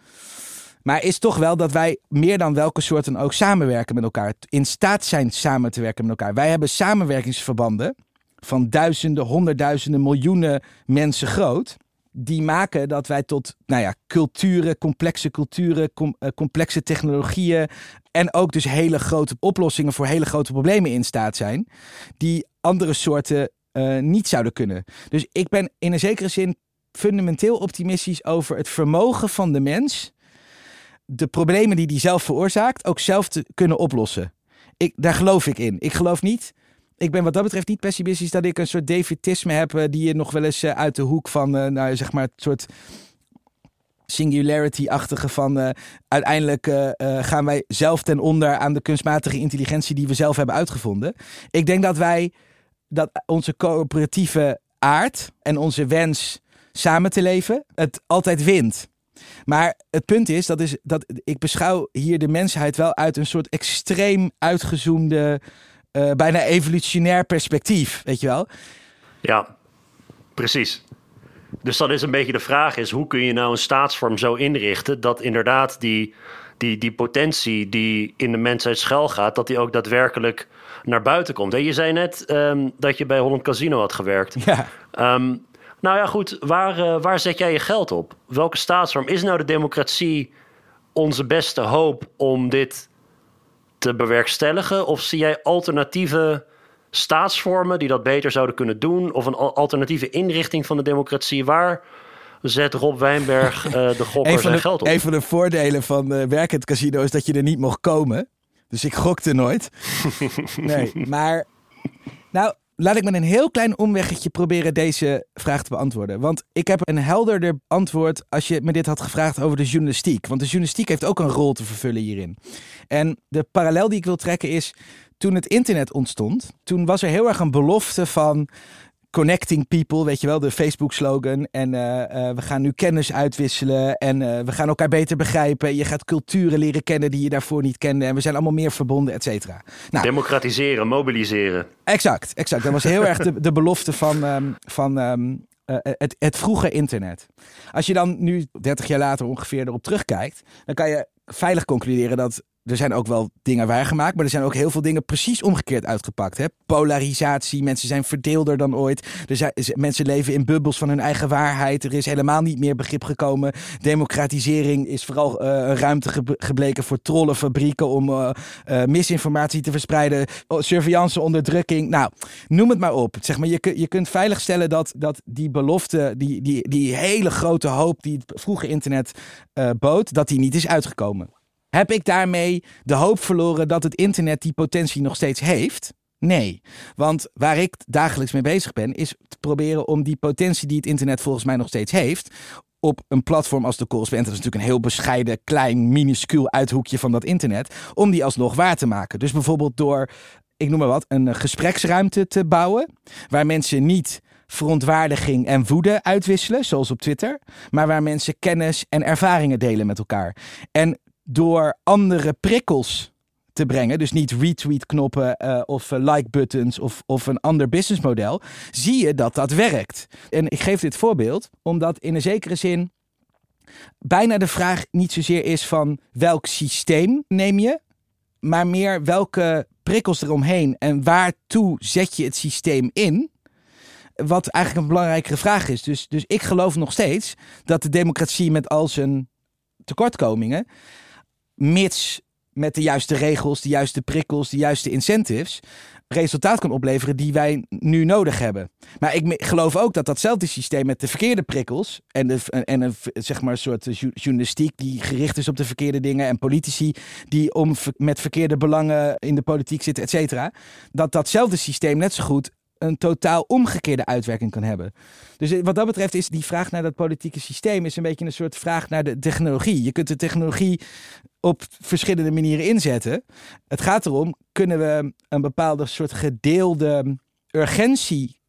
Maar is toch wel dat wij meer dan welke soorten ook samenwerken met elkaar. In staat zijn samen te werken met elkaar. Wij hebben samenwerkingsverbanden van duizenden, honderdduizenden, miljoenen mensen groot die maken dat wij tot nou ja, culturen, complexe culturen, eh, complexe technologieën en ook dus hele grote oplossingen voor hele grote problemen in staat zijn, die andere soorten uh, niet zouden kunnen. Dus ik ben in een zekere zin fundamenteel optimistisch over het vermogen van de mens de problemen die hij zelf veroorzaakt ook zelf te kunnen oplossen. Ik, daar geloof ik in. Ik geloof niet ik ben wat dat betreft niet pessimistisch dat ik een soort Davidisme heb uh, die je nog wel eens uh, uit de hoek van, uh, nou zeg maar, het soort singularity-achtige van uiteindelijk gaan wij zelf ten onder aan de kunstmatige intelligentie die we zelf hebben uitgevonden. Ik denk dat wij, dat onze coöperatieve aard en onze wens samen te leven, het altijd wint. Maar het punt is dat, is dat ik beschouw hier de mensheid wel uit een soort extreem uitgezoomde uh, bijna evolutionair perspectief, weet je wel? Ja, precies. Dus dan is een beetje de vraag is, hoe kun je nou een staatsvorm zo inrichten dat inderdaad die, die, die potentie die in de mensheid schuil gaat, dat die ook daadwerkelijk naar buiten komt. En je zei net um, dat je bij Holland Casino had gewerkt. Ja. Um, nou ja, goed, waar, uh, waar zet jij je geld op? Welke staatsvorm? Is nou de democratie onze beste hoop om dit te bewerkstelligen? Of zie jij alternatieve staatsvormen die dat beter zouden kunnen doen? Of een alternatieve inrichting van de democratie? Waar zet Rob Wijnberg uh, de gokker zijn geld op? Een van de voordelen van uh, werkend casino is dat je er niet mocht komen. Dus ik gokte nooit. nee, maar... Nou, Laat ik met een heel klein omweggetje proberen deze vraag te beantwoorden. Want ik heb een helderder antwoord als je me dit had gevraagd over de journalistiek. Want de journalistiek heeft ook een rol te vervullen hierin. En de parallel die ik wil trekken is, toen het internet ontstond, toen was er heel erg een belofte van connecting people, weet je wel, de Facebook-slogan. En uh, uh, we gaan nu kennis uitwisselen en uh, we gaan elkaar beter begrijpen. Je gaat culturen leren kennen die je daarvoor niet kende. En we zijn allemaal meer verbonden, et cetera. Nou, Democratiseren, mobiliseren. Exact, exact. Dat was heel erg de, de belofte van, um, van um, het, het vroege internet. Als je dan nu 30 jaar later ongeveer erop terugkijkt, dan kan je veilig concluderen dat er zijn ook wel dingen waargemaakt, maar er zijn ook heel veel dingen precies omgekeerd uitgepakt. Hè? Polarisatie, mensen zijn verdeelder dan ooit. Er zijn, mensen leven in bubbels van hun eigen waarheid. Er is helemaal niet meer begrip gekomen. Democratisering is vooral uh, een ruimte gebleken voor trollenfabrieken om uh, uh, misinformatie te verspreiden. Surveillance, onderdrukking. Nou, noem het maar op. Zeg maar, je, je kunt veilig stellen dat, dat die belofte, die, die, die hele grote hoop die het vroege internet bood, dat die niet is uitgekomen. Heb ik daarmee de hoop verloren dat het internet die potentie nog steeds heeft? Nee, want waar ik dagelijks mee bezig ben, is te proberen om die potentie die het internet volgens mij nog steeds heeft, op een platform als de Correspondent, dat is natuurlijk een heel bescheiden, klein, minuscuul uithoekje van dat internet, om die alsnog waar te maken. Dus bijvoorbeeld door, ik noem maar wat, een gespreksruimte te bouwen, waar mensen niet verontwaardiging en woede uitwisselen, zoals op Twitter, maar waar mensen kennis en ervaringen delen met elkaar. En door andere prikkels te brengen, dus niet retweet-knoppen uh, of uh, like-buttons of, of een ander businessmodel, zie je dat dat werkt. En ik geef dit voorbeeld omdat in een zekere zin bijna de vraag niet zozeer is van welk systeem neem je, maar meer welke prikkels eromheen en waartoe zet je het systeem in. Wat eigenlijk een belangrijkere vraag is. Dus, dus ik geloof nog steeds dat de democratie met al zijn tekortkomingen mits met de juiste regels, de juiste prikkels, de juiste incentives, resultaat kan opleveren die wij nu nodig hebben. Maar ik geloof ook dat datzelfde systeem met de verkeerde prikkels en, en een, zeg maar, soort journalistiek die gericht is op de verkeerde dingen en politici die om, met verkeerde belangen in de politiek zitten, et cetera, dat datzelfde systeem net zo goed een totaal omgekeerde uitwerking kan hebben. Dus wat dat betreft is die vraag naar dat politieke systeem is een beetje een soort vraag naar de technologie. Je kunt de technologie op verschillende manieren inzetten. Het gaat erom, kunnen we een bepaalde soort gedeelde urgentie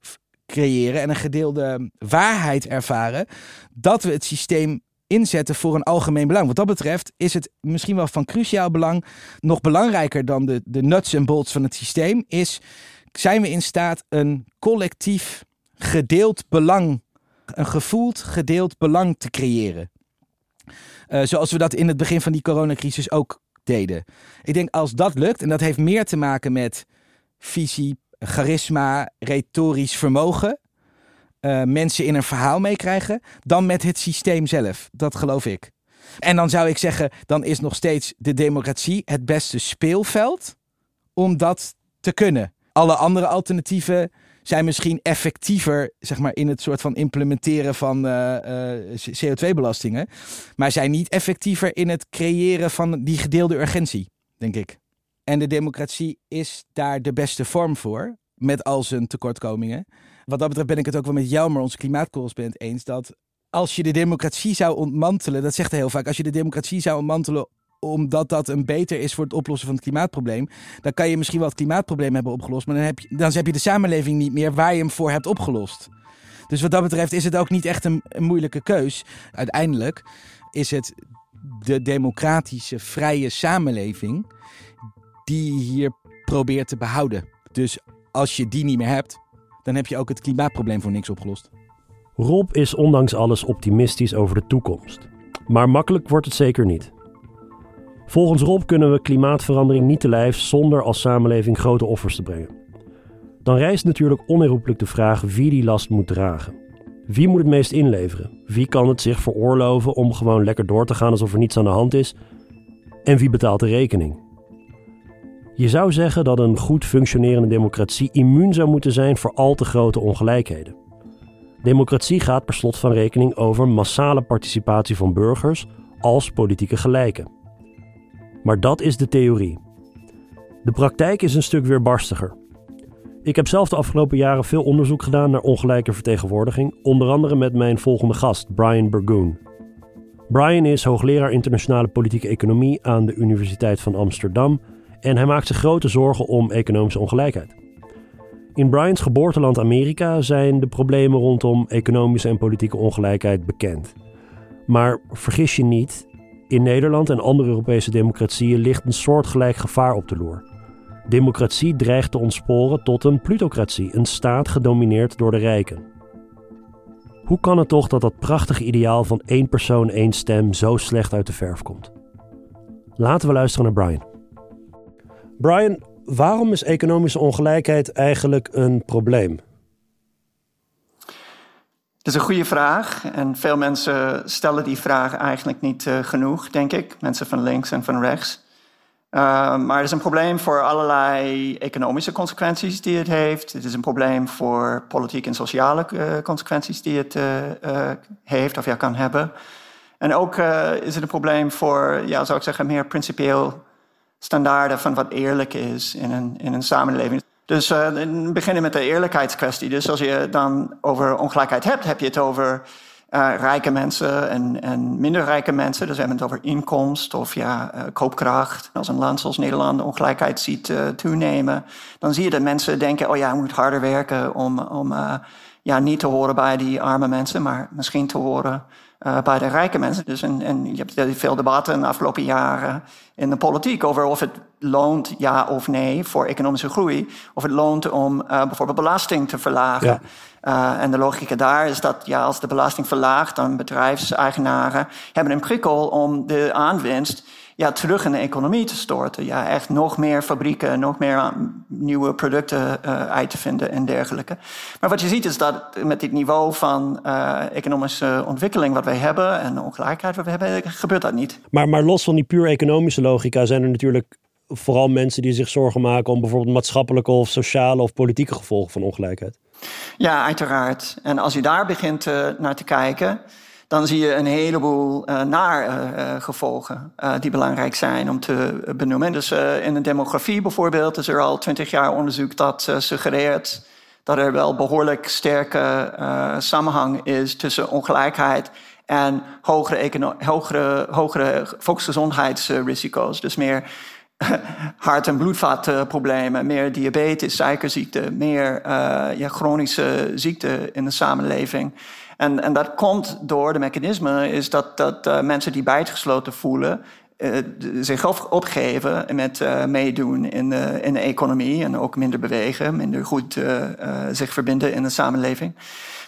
creëren en een gedeelde waarheid ervaren dat we het systeem inzetten voor een algemeen belang. Wat dat betreft is het misschien wel van cruciaal belang, nog belangrijker dan de, de nuts en bolts van het systeem, is zijn we in staat een collectief gedeeld belang, een gevoeld gedeeld belang te creëren. Uh, zoals we dat in het begin van die coronacrisis ook deden. Ik denk als dat lukt, en dat heeft meer te maken met visie, charisma, retorisch vermogen, uh, mensen in een verhaal meekrijgen, dan met het systeem zelf. Dat geloof ik. En dan zou ik zeggen, dan is nog steeds de democratie het beste speelveld om dat te kunnen. Alle andere alternatieven zijn misschien effectiever zeg maar, in het soort van implementeren van uh, uh, CO2-belastingen. Maar zijn niet effectiever in het creëren van die gedeelde urgentie, denk ik. En de democratie is daar de beste vorm voor, met al zijn tekortkomingen. Wat dat betreft ben ik het ook wel met jou, maar onze klimaatcorrespondent, eens dat als je de democratie zou ontmantelen, dat zegt hij heel vaak, als je de democratie zou ontmantelen omdat dat een beter is voor het oplossen van het klimaatprobleem, dan kan je misschien wel het klimaatprobleem hebben opgelost, maar dan heb je, dan heb je de samenleving niet meer waar je hem voor hebt opgelost. Dus wat dat betreft is het ook niet echt een, een moeilijke keus. Uiteindelijk is het de democratische, vrije samenleving die je hier probeert te behouden. Dus als je die niet meer hebt, dan heb je ook het klimaatprobleem voor niks opgelost. Rob is ondanks alles optimistisch over de toekomst. Maar makkelijk wordt het zeker niet. Volgens Rob kunnen we klimaatverandering niet te lijf zonder als samenleving grote offers te brengen. Dan rijst natuurlijk onherroepelijk de vraag wie die last moet dragen. Wie moet het meest inleveren? Wie kan het zich veroorloven om gewoon lekker door te gaan alsof er niets aan de hand is? En wie betaalt de rekening? Je zou zeggen dat een goed functionerende democratie immuun zou moeten zijn voor al te grote ongelijkheden. Democratie gaat per slot van rekening over massale participatie van burgers als politieke gelijken. Maar dat is de theorie. De praktijk is een stuk weerbarstiger. Ik heb zelf de afgelopen jaren veel onderzoek gedaan naar ongelijke vertegenwoordiging, onder andere met mijn volgende gast, Brian Burgoon. Brian is hoogleraar internationale politieke economie aan de Universiteit van Amsterdam en hij maakt zich grote zorgen om economische ongelijkheid. In Brian's geboorteland Amerika zijn de problemen rondom economische en politieke ongelijkheid bekend. Maar vergis je niet, in Nederland en andere Europese democratieën ligt een soortgelijk gevaar op de loer. Democratie dreigt te ontsporen tot een plutocratie, een staat gedomineerd door de rijken. Hoe kan het toch dat dat prachtige ideaal van één persoon, één stem zo slecht uit de verf komt? Laten we luisteren naar Brian. Brian, waarom is economische ongelijkheid eigenlijk een probleem? Dat is een goede vraag. En veel mensen stellen die vraag eigenlijk niet uh, genoeg, denk ik. Mensen van links en van rechts. Uh, maar het is een probleem voor allerlei economische consequenties die het heeft. Het is een probleem voor politieke en sociale uh, consequenties die het heeft of ja, kan hebben. En ook is het een probleem voor, ja, zou ik zeggen, meer principieel standaarden van wat eerlijk is in een, in een samenleving. Dus uh, beginnen met de eerlijkheidskwestie. Dus als je dan over ongelijkheid hebt, heb je het over uh, rijke mensen en, en minder rijke mensen. Dus we hebben het over inkomst of ja, uh, koopkracht. Als een land zoals Nederland de ongelijkheid ziet toenemen, dan zie je dat mensen denken: oh ja, je moet harder werken om, om ja, niet te horen bij die arme mensen, maar misschien te horen uh, bij de rijke mensen. Dus en, en je hebt veel debatten de afgelopen jaren in de politiek over of het loont, ja of nee, voor economische groei. Of het loont om uh, bijvoorbeeld belasting te verlagen. Ja. Uh, en de logica daar is dat ja, als de belasting verlaagt, dan bedrijfseigenaren hebben een prikkel om de aanwinst ja, terug in de economie te storten. Ja, echt nog meer fabrieken, nog meer nieuwe producten uh, uit te vinden en dergelijke. Maar wat je ziet is dat met dit niveau van uh, economische ontwikkeling wat wij hebben en de ongelijkheid wat we hebben, gebeurt dat niet. Maar, maar los van die puur economische logica zijn er natuurlijk vooral mensen die zich zorgen maken om bijvoorbeeld maatschappelijke of sociale of politieke gevolgen van ongelijkheid. Ja, uiteraard. En als je daar begint uh, naar te kijken, dan zie je een heleboel uh, naar uh, gevolgen uh, die belangrijk zijn om te benoemen. Dus in de demografie bijvoorbeeld is er al twintig jaar onderzoek dat suggereert dat er wel behoorlijk sterke samenhang is tussen ongelijkheid en hogere, hogere, hogere volksgezondheidsrisico's. Dus meer hart- en bloedvatproblemen, meer diabetes, suikerziekte, meer ja, chronische ziekten in de samenleving. En, en dat komt door de mechanisme, is dat, dat uh, mensen die buitengesloten voelen, uh, zich opgeven met uh, meedoen in de, in de economie en ook minder bewegen, minder goed zich verbinden in de samenleving.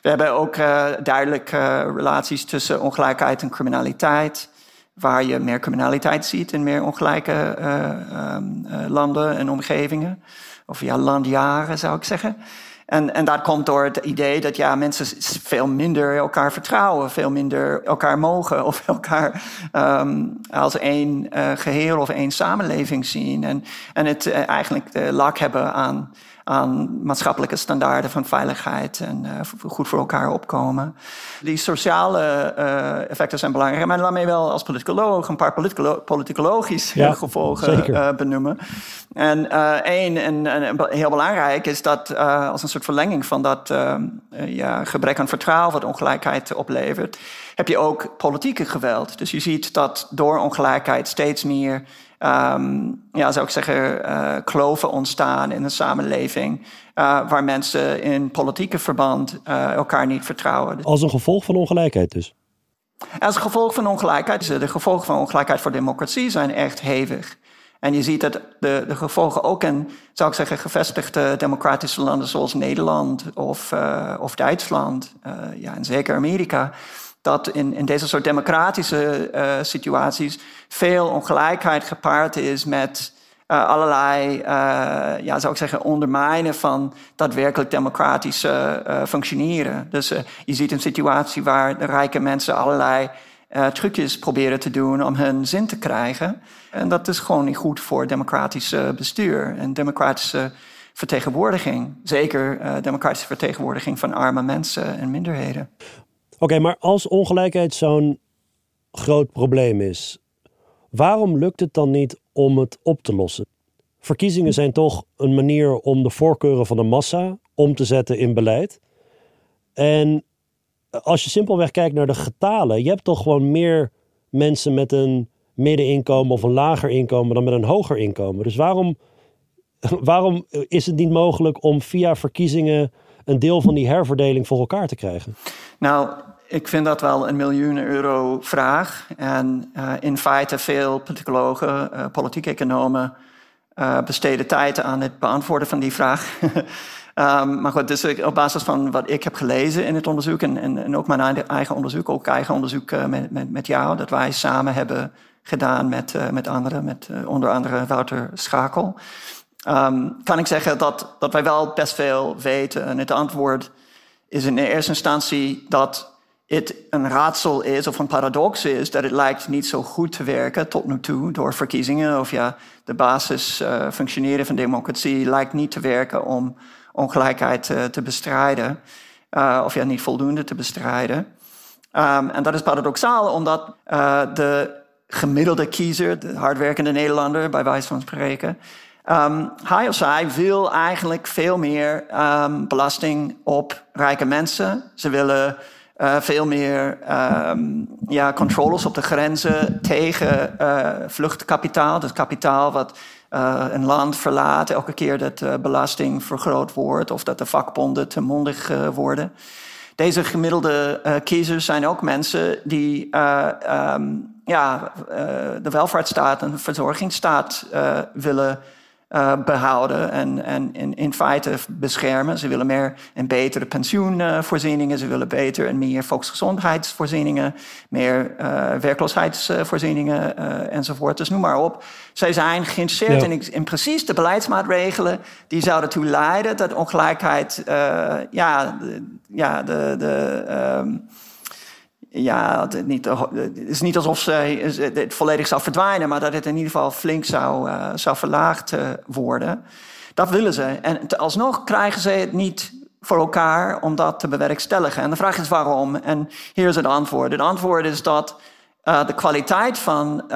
We hebben ook duidelijk relaties tussen ongelijkheid en criminaliteit, waar je meer criminaliteit ziet in meer ongelijke um, landen en omgevingen. Of ja, landjaren zou ik zeggen. En, en dat komt door het idee dat ja, mensen veel minder elkaar vertrouwen, veel minder elkaar mogen of elkaar um, als één uh, geheel of één samenleving zien. En, en het uh, eigenlijk de lak hebben aan aan maatschappelijke standaarden van veiligheid en uh, goed voor elkaar opkomen. Die sociale uh, effecten zijn belangrijk, maar laat mij wel als politicoloog een paar politicolo politicologische ja, gevolgen uh, benoemen. En één, en, en, heel belangrijk, is dat als een soort verlenging van dat ja, gebrek aan vertrouwen wat ongelijkheid oplevert, heb je ook politieke geweld. Dus je ziet dat door ongelijkheid steeds meer um, ja, zou ik zeggen, uh, kloven ontstaan in de samenleving. Uh, waar mensen in politieke verband uh, elkaar niet vertrouwen. Als een gevolg van ongelijkheid dus? Als gevolg van ongelijkheid. De gevolgen van ongelijkheid voor democratie zijn echt hevig. En je ziet dat de, de gevolgen ook in, zou ik zeggen, gevestigde democratische landen zoals Nederland of, of Duitsland, ja, en zeker Amerika dat in, in deze soort democratische uh, situaties veel ongelijkheid gepaard is met uh, allerlei, uh, ja, zou ik zeggen, ondermijnen van daadwerkelijk democratische functioneren. Dus je ziet een situatie waar de rijke mensen allerlei trucjes proberen te doen om hun zin te krijgen. En dat is gewoon niet goed voor democratisch bestuur en democratische vertegenwoordiging. Zeker democratische vertegenwoordiging van arme mensen en minderheden. Oké, maar als ongelijkheid zo'n groot probleem is, waarom lukt het dan niet om het op te lossen? Verkiezingen zijn toch een manier om de voorkeuren van de massa om te zetten in beleid. En als je simpelweg kijkt naar de getalen, je hebt toch gewoon meer mensen met een middeninkomen of een lager inkomen dan met een hoger inkomen. Dus waarom, waarom is het niet mogelijk om via verkiezingen een deel van die herverdeling voor elkaar te krijgen? Nou, ik vind dat wel een miljoen euro vraag. En uh, in feite veel politicologen, uh, politieke economen uh, besteden tijd aan het beantwoorden van die vraag. um, maar goed, dus op basis van wat ik heb gelezen in het onderzoek en, en, en ook mijn eigen onderzoek, ook eigen onderzoek met, met, met jou, dat wij samen hebben gedaan met, met anderen, met onder andere Wouter Schakel. Ehm, kan ik zeggen dat, dat wij wel best veel weten. En het antwoord is in eerste instantie dat het een raadsel is of een paradox is dat het lijkt niet zo goed te werken tot nu toe door verkiezingen. Of ja, de basis uh, functioneren van democratie lijkt niet te werken om ongelijkheid uh, te bestrijden. Uh, of ja, niet voldoende te bestrijden. Um, en dat is paradoxaal omdat de gemiddelde kiezer, de hardwerkende Nederlander bij wijze van spreken, um, hij of zij wil eigenlijk veel meer um, belasting op rijke mensen. Ze willen uh, veel meer um, ja, controles op de grenzen tegen uh, vluchtkapitaal. Dus kapitaal wat uh, een land verlaat elke keer dat belasting vergroot wordt of dat de vakbonden te mondig worden. Deze gemiddelde kiezers zijn ook mensen die um, ja, de welvaartsstaat en de verzorgingsstaat willen uh, behouden en, en in, in, feite beschermen. Ze willen meer en betere pensioenvoorzieningen, ze willen beter en meer volksgezondheidsvoorzieningen, meer uh, werkloosheidsvoorzieningen uh, enzovoort. Dus noem maar op. Zij zijn geïnteresseerd in, in, precies de beleidsmaatregelen die zouden toe leiden dat ongelijkheid, ja, de, ja, de. de um, ja, het, niet, het is niet alsof ze het volledig zou verdwijnen, maar dat het in ieder geval flink zou, uh, zou verlaagd worden. Dat willen ze. En alsnog krijgen ze het niet voor elkaar om dat te bewerkstelligen. En de vraag is waarom. En hier is het antwoord. Het antwoord is dat de kwaliteit van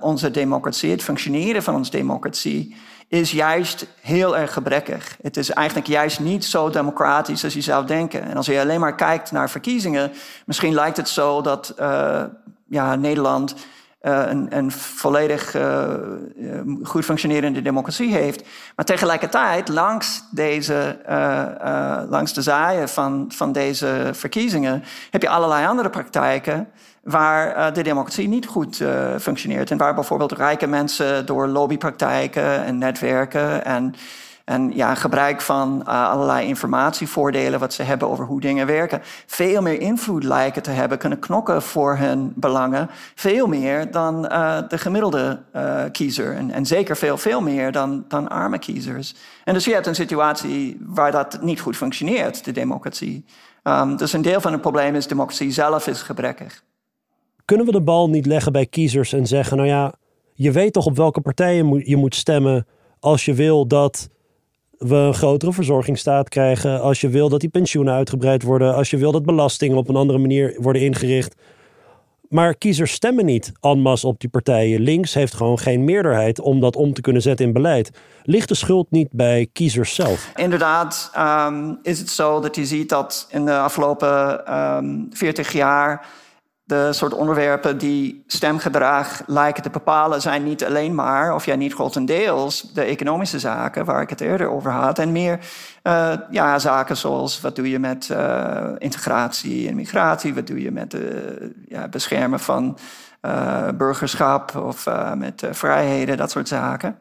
onze democratie, het functioneren van onze democratie, is juist heel erg gebrekkig. Het is eigenlijk juist niet zo democratisch als je zou denken. En als je alleen maar kijkt naar verkiezingen, misschien lijkt het zo dat uh, ja, Nederland uh, een, een, volledig uh, goed functionerende democratie heeft. Maar tegelijkertijd, langs, deze, langs de zaaien van, van deze verkiezingen, heb je allerlei andere praktijken waar uh, de democratie niet goed uh, functioneert. En waar bijvoorbeeld rijke mensen door lobbypraktijken en netwerken en, en ja, gebruik van uh, allerlei informatievoordelen wat ze hebben over hoe dingen werken, veel meer invloed lijken te hebben, kunnen knokken voor hun belangen, veel meer dan de gemiddelde kiezer. En, en zeker veel, veel meer dan, dan arme kiezers. En dus je hebt een situatie waar dat niet goed functioneert, de democratie. Um, dus een deel van het probleem is democratie zelf is gebrekkig. Kunnen we de bal niet leggen bij kiezers en zeggen: Nou ja, je weet toch op welke partijen je moet stemmen als je wil dat we een grotere verzorgingsstaat krijgen, als je wil dat die pensioenen uitgebreid worden, als je wil dat belastingen op een andere manier worden ingericht. Maar kiezers stemmen niet en masse op die partijen. Links heeft gewoon geen meerderheid om dat om te kunnen zetten in beleid. Ligt de schuld niet bij kiezers zelf? Inderdaad um, is het zo dat je ziet dat in de afgelopen um, ehm, 40 jaar de soort onderwerpen die stemgedrag lijken te bepalen, zijn niet alleen maar, of ja, niet grotendeels, de economische zaken waar ik het eerder over had. En meer uh, ja, zaken zoals wat doe je met uh, integratie en migratie, wat doe je met het ja, beschermen van uh, burgerschap of met vrijheden, dat soort zaken.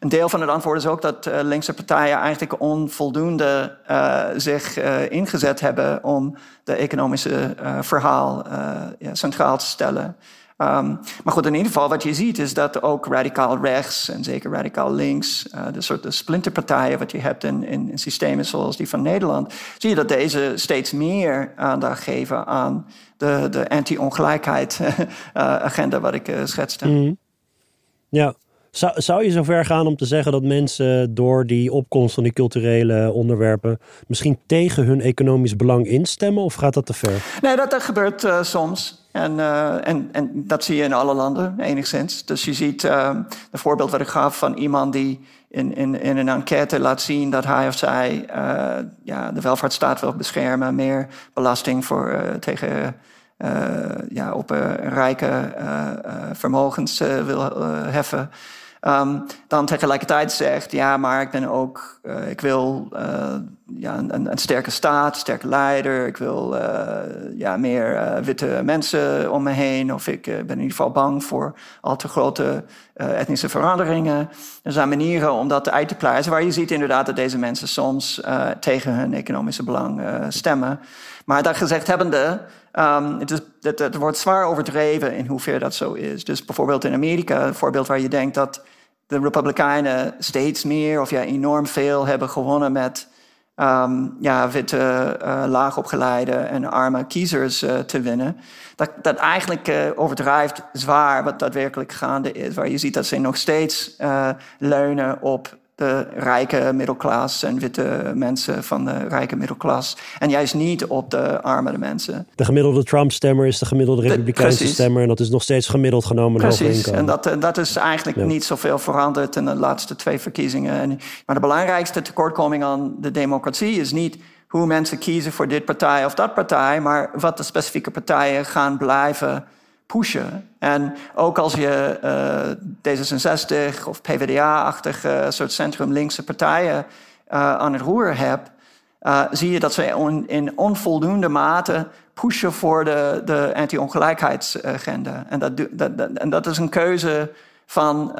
Een deel van het antwoord is ook dat linkse partijen eigenlijk onvoldoende zich ingezet hebben om de economische verhaal centraal te stellen. Um, maar goed, in ieder geval, wat je ziet is dat ook radicaal rechts en zeker radicaal links, de soort splinterpartijen wat je hebt in, in, systemen zoals die van Nederland, zie je dat deze steeds meer aandacht geven aan de, de anti-ongelijkheid agenda wat ik schetste. Mm. Ja, zou, zou je zover gaan om te zeggen dat mensen door die opkomst van die culturele onderwerpen misschien tegen hun economisch belang instemmen? Of gaat dat te ver? Nee, dat, dat gebeurt uh, soms. En, uh, en, en dat zie je in alle landen enigszins. Dus je ziet uh, het voorbeeld wat ik gaf van iemand die in, in, in een enquête laat zien dat hij of zij ja, de welvaartsstaat wil beschermen, meer belasting voor, tegen. ja, op rijke vermogens wil heffen. Um, dan tegelijkertijd zegt, ja, maar ik ben ook, ik wil ja, een, een, sterke staat, sterke leider. Ik wil ja, meer witte mensen om me heen. Of ik ben in ieder geval bang voor al te grote etnische veranderingen. Er zijn manieren om dat uit te pluizen, waar je ziet inderdaad dat deze mensen soms uh, tegen hun economische belang uh, stemmen. Maar dat gezegd hebbende, um, het, is, het, wordt zwaar overdreven in hoeverre dat zo is. Dus bijvoorbeeld in Amerika, een voorbeeld waar je denkt dat de Republikeinen steeds meer of ja, enorm veel hebben gewonnen met um, ja, witte, uh, laagopgeleide en arme kiezers uh, te winnen. Dat, dat eigenlijk uh, overdrijft zwaar wat daadwerkelijk gaande is. Waar je ziet dat ze nog steeds leunen op de rijke middelklas en witte mensen van de rijke middelklas. En juist niet op de armere mensen. De gemiddelde Trump-stemmer is de gemiddelde Republikeinse stemmer. En dat is nog steeds gemiddeld genomen. Precies, en dat, dat is eigenlijk ja. niet zoveel veranderd in de laatste twee verkiezingen. En, maar de belangrijkste tekortkoming aan de democratie is niet hoe mensen kiezen voor dit partij of dat partij, maar wat de specifieke partijen gaan blijven pushen. En ook als je uh, D66 of PvdA-achtige soort centrum-linkse partijen uh, aan het roer hebt, zie je dat ze in onvoldoende mate pushen voor de, de anti-ongelijkheidsagenda. En dat, dat, dat, en dat is een keuze van,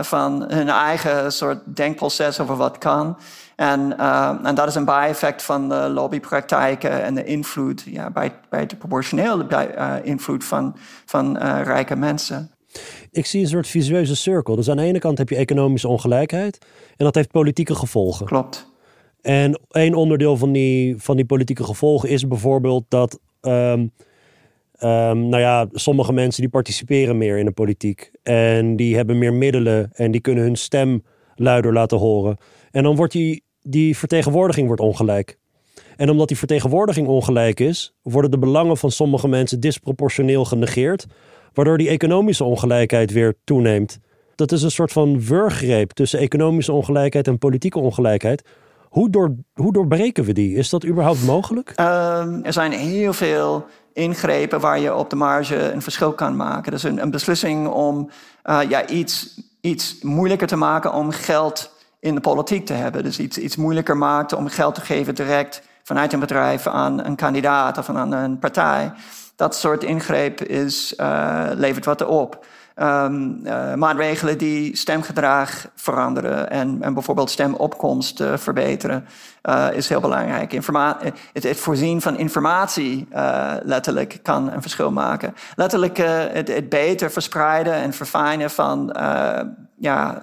van hun eigen soort denkproces over wat kan. En, uh, en dat is een bijeffect van de lobbypraktijken en de invloed, ja, bij, bij de proportionele uh, invloed van, van uh, rijke mensen. Ik zie een soort visueuze cirkel. Dus aan de ene kant heb je economische ongelijkheid en dat heeft politieke gevolgen. Klopt. En een onderdeel van die, van die politieke gevolgen is bijvoorbeeld dat, um, um, nou ja, sommige mensen die participeren meer in de politiek en die hebben meer middelen en die kunnen hun stem luider laten horen. En dan wordt die, die vertegenwoordiging wordt ongelijk. En omdat die vertegenwoordiging ongelijk is, worden de belangen van sommige mensen disproportioneel genegeerd, waardoor die economische ongelijkheid weer toeneemt. Dat is een soort van wurggreep tussen economische ongelijkheid en politieke ongelijkheid. Hoe, door, hoe doorbreken we die? Is dat überhaupt mogelijk? Um, er zijn heel veel ingrepen waar je op de marge een verschil kan maken. Dus een, een beslissing om uh, ja, iets, iets moeilijker te maken om geld in de politiek te hebben. Dus iets, iets moeilijker maakt om geld te geven direct vanuit een bedrijf aan een kandidaat of aan een partij. Dat soort ingreep is, uh, levert wat op. Um, maatregelen die stemgedrag veranderen en, en bijvoorbeeld stemopkomst uh, verbeteren, is heel belangrijk. Het, het, voorzien van informatie letterlijk kan een verschil maken. Letterlijk het, het, beter verspreiden en verfijnen van ja,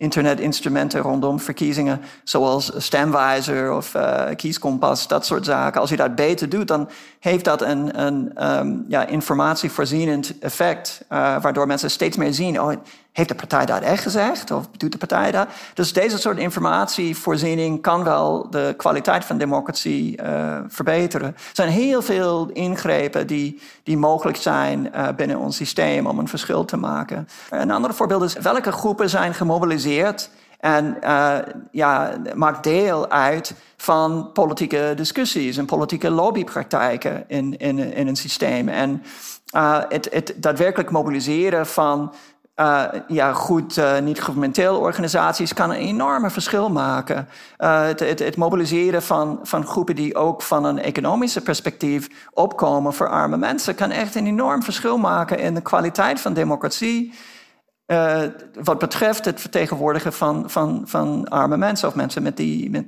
internetinstrumenten rondom verkiezingen, zoals Stemwijzer of uh, Kieskompas, dat soort zaken. Als je dat beter doet, dan heeft dat een, een um, ja, informatievoorzienend effect, uh, waardoor mensen steeds meer zien, oh, heeft de partij dat echt gezegd? Of doet de partij dat? Dus deze soort informatievoorziening kan wel de kwaliteit van democratie uh, verbeteren. Er zijn heel veel ingrepen die, die mogelijk zijn uh, binnen ons systeem om een verschil te maken. Een ander voorbeeld is welke groepen zijn gemobiliseerd en uh, ja, maakt deel uit van politieke discussies en politieke lobbypraktijken in, in, in een systeem. En het, het daadwerkelijk mobiliseren van uh, ja, goed, uh, niet-governementele organisaties kan een enorme verschil maken. Uh, het, het, het, mobiliseren van, van groepen die ook van een economische perspectief opkomen voor arme mensen kan echt een enorm verschil maken in de kwaliteit van democratie uh, wat betreft het vertegenwoordigen van, van, van arme mensen of mensen met, die, met,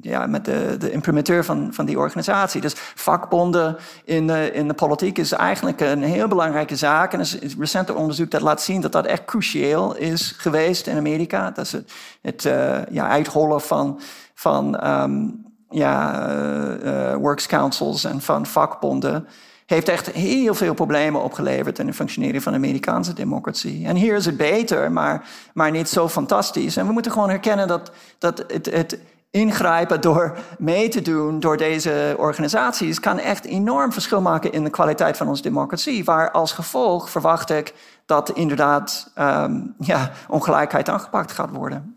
ja, met de, de van, van die organisatie. Dus vakbonden in de, in de politiek is eigenlijk een heel belangrijke zaak. En er is recent onderzoek dat laat zien dat dat echt cruciaal is geweest in Amerika. Dat is het, het uh, ja, uithollen van, van um, ja, works councils en van vakbonden heeft echt heel veel problemen opgeleverd in de functionering van de Amerikaanse democratie. En hier is het beter, maar, maar niet zo fantastisch. En we moeten gewoon herkennen dat, dat het, het ingrijpen door mee te doen door deze organisaties kan echt enorm verschil maken in de kwaliteit van onze democratie. Waar als gevolg verwacht ik dat inderdaad um, ja, ongelijkheid aangepakt gaat worden.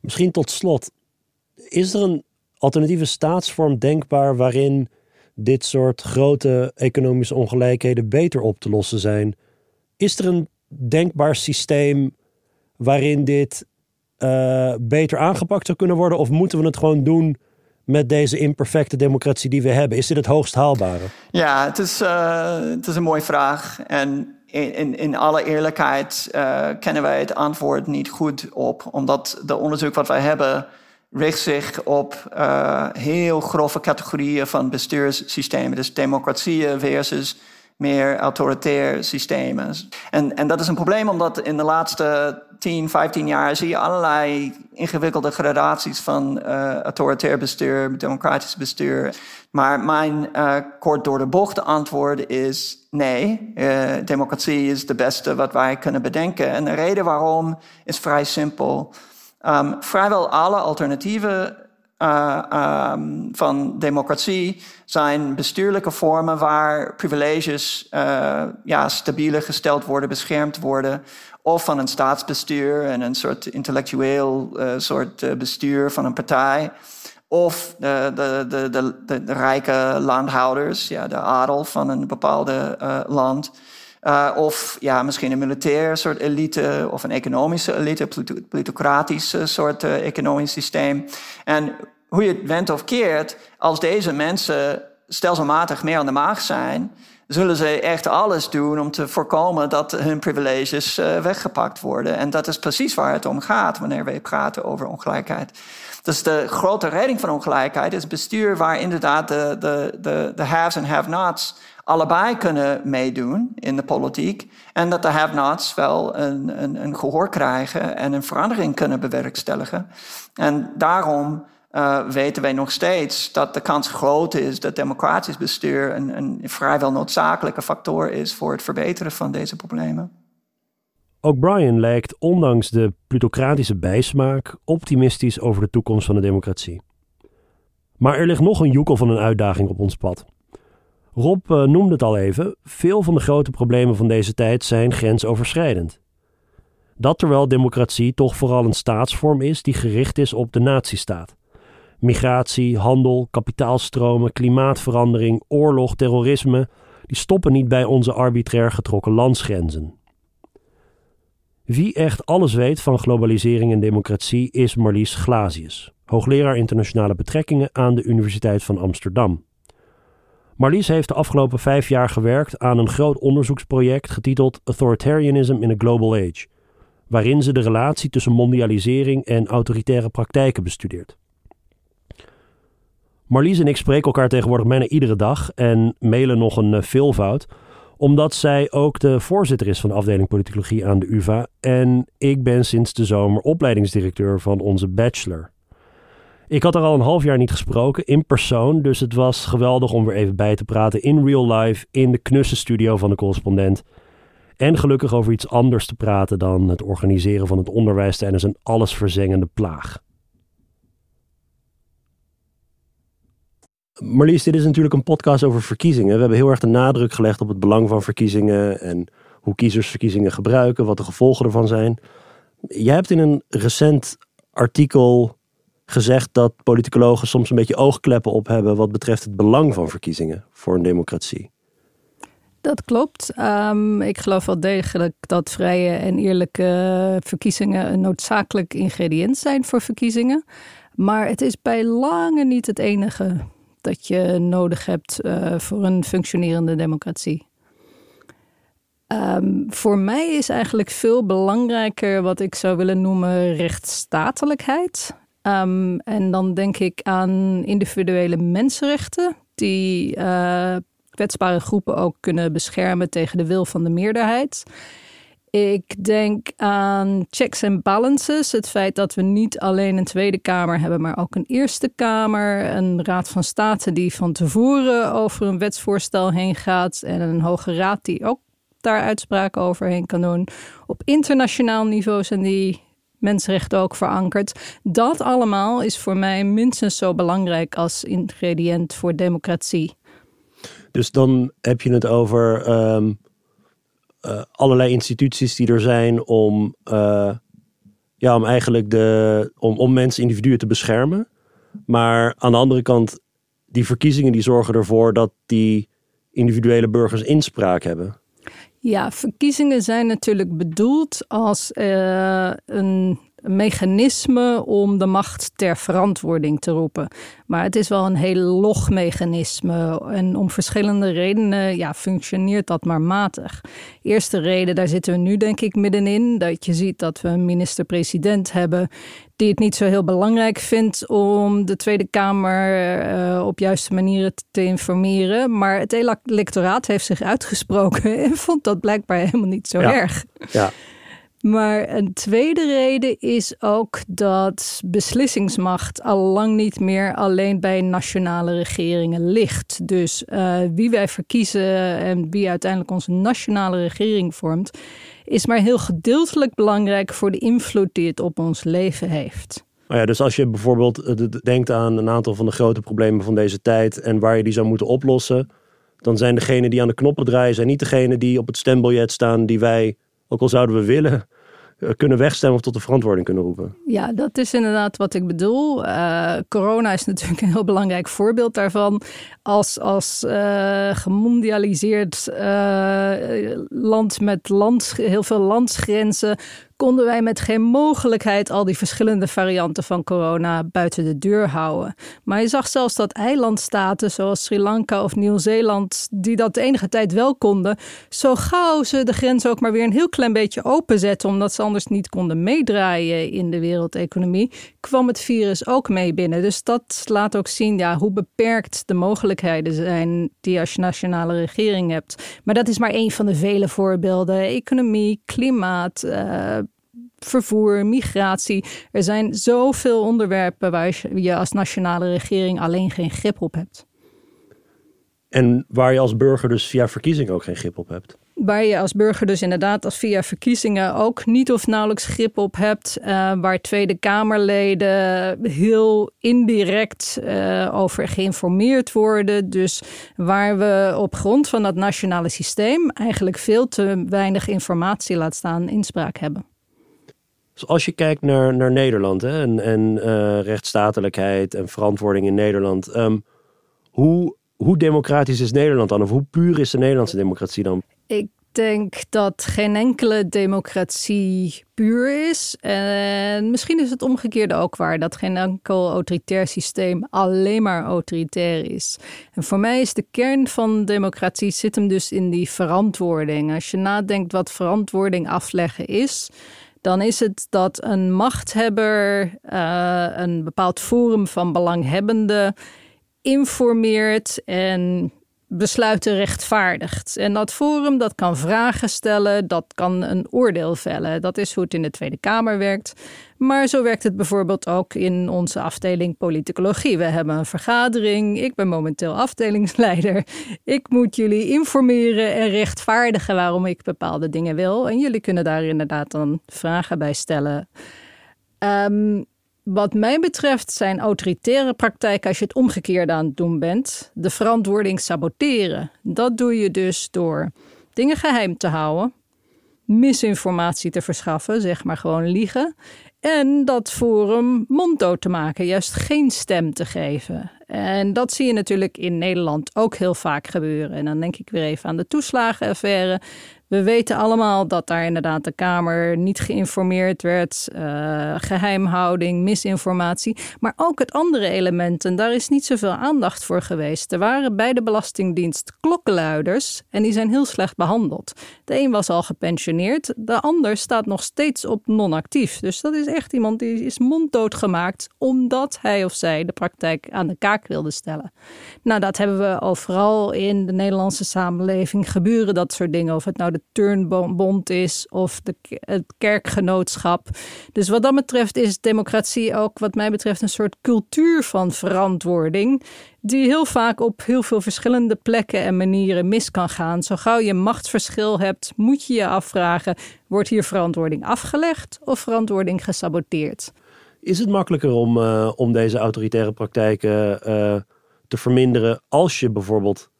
Misschien tot slot, is er een alternatieve staatsvorm denkbaar waarin dit soort grote economische ongelijkheden beter op te lossen zijn. Is er een denkbaar systeem waarin dit uh, beter aangepakt zou kunnen worden? Of moeten we het gewoon doen met deze imperfecte democratie die we hebben? Is dit het hoogst haalbare? Ja, het is, uh, het is een mooie vraag. En in, in alle eerlijkheid uh, kennen wij het antwoord niet goed op, omdat de onderzoek wat wij hebben richt zich op uh, heel grove categorieën van bestuurssystemen. Dus democratieën versus meer autoritair systemen. En, en dat is een probleem omdat in de laatste 10, 15 jaar zie je allerlei ingewikkelde gradaties van uh, autoritair bestuur, democratisch bestuur. Maar mijn uh, kort door de bocht antwoord is nee. Democratie is de beste wat wij kunnen bedenken. En de reden waarom is vrij simpel. Um, vrijwel alle alternatieven uh, um, van democratie zijn bestuurlijke vormen waar privileges uh, ja, stabieler gesteld worden, beschermd worden. Of van een staatsbestuur en een soort intellectueel uh, soort bestuur van een partij. Of de, de, de, de, de rijke landhouders, ja, de adel van een bepaalde land. Uh, of ja, misschien een militair soort elite of een economische elite, plutocratisch soort uh, economisch systeem. En hoe je het went of keert, als deze mensen stelselmatig meer aan de maag zijn, zullen ze echt alles doen om te voorkomen dat hun privileges uh, weggepakt worden. En dat is precies waar het om gaat wanneer we praten over ongelijkheid. Dus de grote redding van ongelijkheid is bestuur waar inderdaad de, de, de, de haves en have-nots allebei kunnen meedoen in de politiek. En dat de have-nots wel een, een, een gehoor krijgen en een verandering kunnen bewerkstelligen. En daarom uh, weten wij nog steeds dat de kans groot is dat democratisch bestuur een, een vrijwel noodzakelijke factor is voor het verbeteren van deze problemen. Ook Brian lijkt, ondanks de plutocratische bijsmaak, optimistisch over de toekomst van de democratie. Maar er ligt nog een joekel van een uitdaging op ons pad. Rob uh, noemde het al even: veel van de grote problemen van deze tijd zijn grensoverschrijdend. Dat terwijl democratie toch vooral een staatsvorm is die gericht is op de natiestaat. Migratie, handel, kapitaalstromen, klimaatverandering, oorlog, terrorisme, die stoppen niet bij onze arbitrair getrokken landsgrenzen. Wie echt alles weet van globalisering en democratie is Marlies Glazius, hoogleraar internationale betrekkingen aan de Universiteit van Amsterdam. Marlies heeft de afgelopen vijf jaar gewerkt aan een groot onderzoeksproject getiteld Authoritarianism in a Global Age, waarin ze de relatie tussen mondialisering en autoritaire praktijken bestudeert. Marlies en ik spreken elkaar tegenwoordig bijna iedere dag en mailen nog een uh, veelvoud, omdat zij ook de voorzitter is van de afdeling politicologie aan de UVA en ik ben sinds de zomer opleidingsdirecteur van onze bachelor. Ik had er al een half jaar niet gesproken in persoon, dus het was geweldig om weer even bij te praten in real life in de knusse studio van de correspondent. En gelukkig over iets anders te praten dan het organiseren van het onderwijs tijdens een allesverzengende plaag. Marlies, dit is natuurlijk een podcast over verkiezingen. We hebben heel erg de nadruk gelegd op het belang van verkiezingen en hoe kiezers verkiezingen gebruiken, wat de gevolgen ervan zijn. Jij hebt in een recent artikel gezegd dat politicologen soms een beetje oogkleppen op hebben wat betreft het belang van verkiezingen voor een democratie. Dat klopt. Um, ik geloof wel degelijk dat vrije en eerlijke verkiezingen een noodzakelijk ingrediënt zijn voor verkiezingen. Maar het is bij lange niet het enige dat je nodig hebt uh, voor een functionerende democratie. Um, voor mij is eigenlijk veel belangrijker wat ik zou willen noemen rechtsstatelijkheid. Um, en dan denk ik aan individuele mensenrechten, die uh, kwetsbare groepen ook kunnen beschermen tegen de wil van de meerderheid. Ik denk aan checks en balances. Het feit dat we niet alleen een Tweede Kamer hebben, maar ook een Eerste Kamer. Een Raad van State die van tevoren over een wetsvoorstel heen gaat. En een Hoge Raad die ook daar uitspraken overheen kan doen. Op internationaal niveau zijn die mensenrechten ook verankerd. Dat allemaal is voor mij minstens zo belangrijk als ingrediënt voor democratie. Dus dan heb je het over um, uh, allerlei instituties die er zijn om, uh, ja, om eigenlijk de, om, om mensen, individuen te beschermen. Maar aan de andere kant, die verkiezingen die zorgen ervoor dat die individuele burgers inspraak hebben. Ja, verkiezingen zijn natuurlijk bedoeld als uh, een mechanisme om de macht ter verantwoording te roepen. Maar het is wel een heel log mechanisme. En om verschillende redenen ja, functioneert dat maar matig. Eerste reden, daar zitten we nu denk ik middenin. Dat je ziet dat we een minister-president hebben die het niet zo heel belangrijk vindt om de Tweede Kamer uh, op juiste manieren te informeren. Maar het electoraat heeft zich uitgesproken en vond dat blijkbaar helemaal niet zo erg. Ja. Maar een tweede reden is ook dat beslissingsmacht al lang niet meer alleen bij nationale regeringen ligt. Dus uh, wie wij verkiezen en wie uiteindelijk onze nationale regering vormt, is maar heel gedeeltelijk belangrijk voor de invloed die het op ons leven heeft. Nou ja, dus als je bijvoorbeeld eh, denkt aan een aantal van de grote problemen van deze tijd en waar je die zou moeten oplossen, dan zijn degenen die aan de knoppen draaien, zijn niet degenen die op het stembiljet staan die wij, ook al zouden we willen, eh, kunnen wegstemmen of tot de verantwoording kunnen roepen. Ja, dat is inderdaad wat ik bedoel. Uh, corona is natuurlijk een heel belangrijk voorbeeld daarvan. Als, als uh, gemondialiseerd land met land, heel veel landsgrenzen konden wij met geen mogelijkheid al die verschillende varianten van corona buiten de deur houden. Maar je zag zelfs dat eilandstaten zoals Sri Lanka of Nieuw-Zeeland, die dat de enige tijd wel konden, zo gauw ze de grens ook maar weer een heel klein beetje openzetten, omdat ze anders niet konden meedraaien in de wereldeconomie, kwam het virus ook mee binnen. Dus dat laat ook zien ja, hoe beperkt de mogelijkheden zijn die als je nationale regering hebt. Maar dat is maar één van de vele voorbeelden. Economie, klimaat, uh, vervoer, migratie. Er zijn zoveel onderwerpen waar je als nationale regering alleen geen grip op hebt. En waar je als burger dus via verkiezingen ook geen grip op hebt. Waar je als burger dus inderdaad als via verkiezingen ook niet of nauwelijks grip op hebt. Uh, waar Tweede Kamerleden heel indirect uh, over geïnformeerd worden. Dus waar we op grond van dat nationale systeem eigenlijk veel te weinig informatie laat staan inspraak hebben. Als je kijkt naar, naar Nederland hè, en, en uh, rechtsstatelijkheid en verantwoording in Nederland. Um, hoe, hoe democratisch is Nederland dan? Of hoe puur is de Nederlandse democratie dan? Ik denk dat geen enkele democratie puur is. En misschien is het omgekeerde ook waar. Dat geen enkel autoritair systeem alleen maar autoritair is. En voor mij is de kern van democratie zit hem dus in die verantwoording. Als je nadenkt wat verantwoording afleggen is dan is het dat een machthebber uh, een bepaald forum van belanghebbenden informeert en besluiten rechtvaardigt. En dat forum dat kan vragen stellen, dat kan een oordeel vellen. Dat is hoe het in de Tweede Kamer werkt. Maar zo werkt het bijvoorbeeld ook in onze afdeling politicologie. We hebben een vergadering. Ik ben momenteel afdelingsleider. Ik moet jullie informeren en rechtvaardigen waarom ik bepaalde dingen wil. En jullie kunnen daar inderdaad dan vragen bij stellen. Um, wat mij betreft zijn autoritaire praktijken als je het omgekeerde aan het doen bent, de verantwoording saboteren. Dat doe je dus door dingen geheim te houden, misinformatie te verschaffen, zeg maar gewoon liegen, en dat forum monddood te maken, juist geen stem te geven. En dat zie je natuurlijk in Nederland ook heel vaak gebeuren. En dan denk ik weer even aan de toeslagenaffaire. We weten allemaal dat daar inderdaad de Kamer niet geïnformeerd werd, uh, geheimhouding, misinformatie. Maar ook het andere element, en daar is niet zoveel aandacht voor geweest. Er waren bij de Belastingdienst klokkenluiders en die zijn heel slecht behandeld. De een was al gepensioneerd, de ander staat nog steeds op non-actief. Dus dat is echt iemand die is monddood gemaakt omdat hij of zij de praktijk aan de kaak wilde stellen. Nou, dat hebben we overal in de Nederlandse samenleving gebeuren, dat soort dingen. Of het nou de turnbond is of de, het kerkgenootschap. Dus wat dat betreft is democratie ook wat mij betreft een soort cultuur van verantwoording. Die heel vaak op heel veel verschillende plekken en manieren mis kan gaan. Zo gauw je machtsverschil hebt, moet je je afvragen: wordt hier verantwoording afgelegd of verantwoording gesaboteerd? Is het makkelijker om, uh, om deze autoritaire praktijken uh, te verminderen als je bijvoorbeeld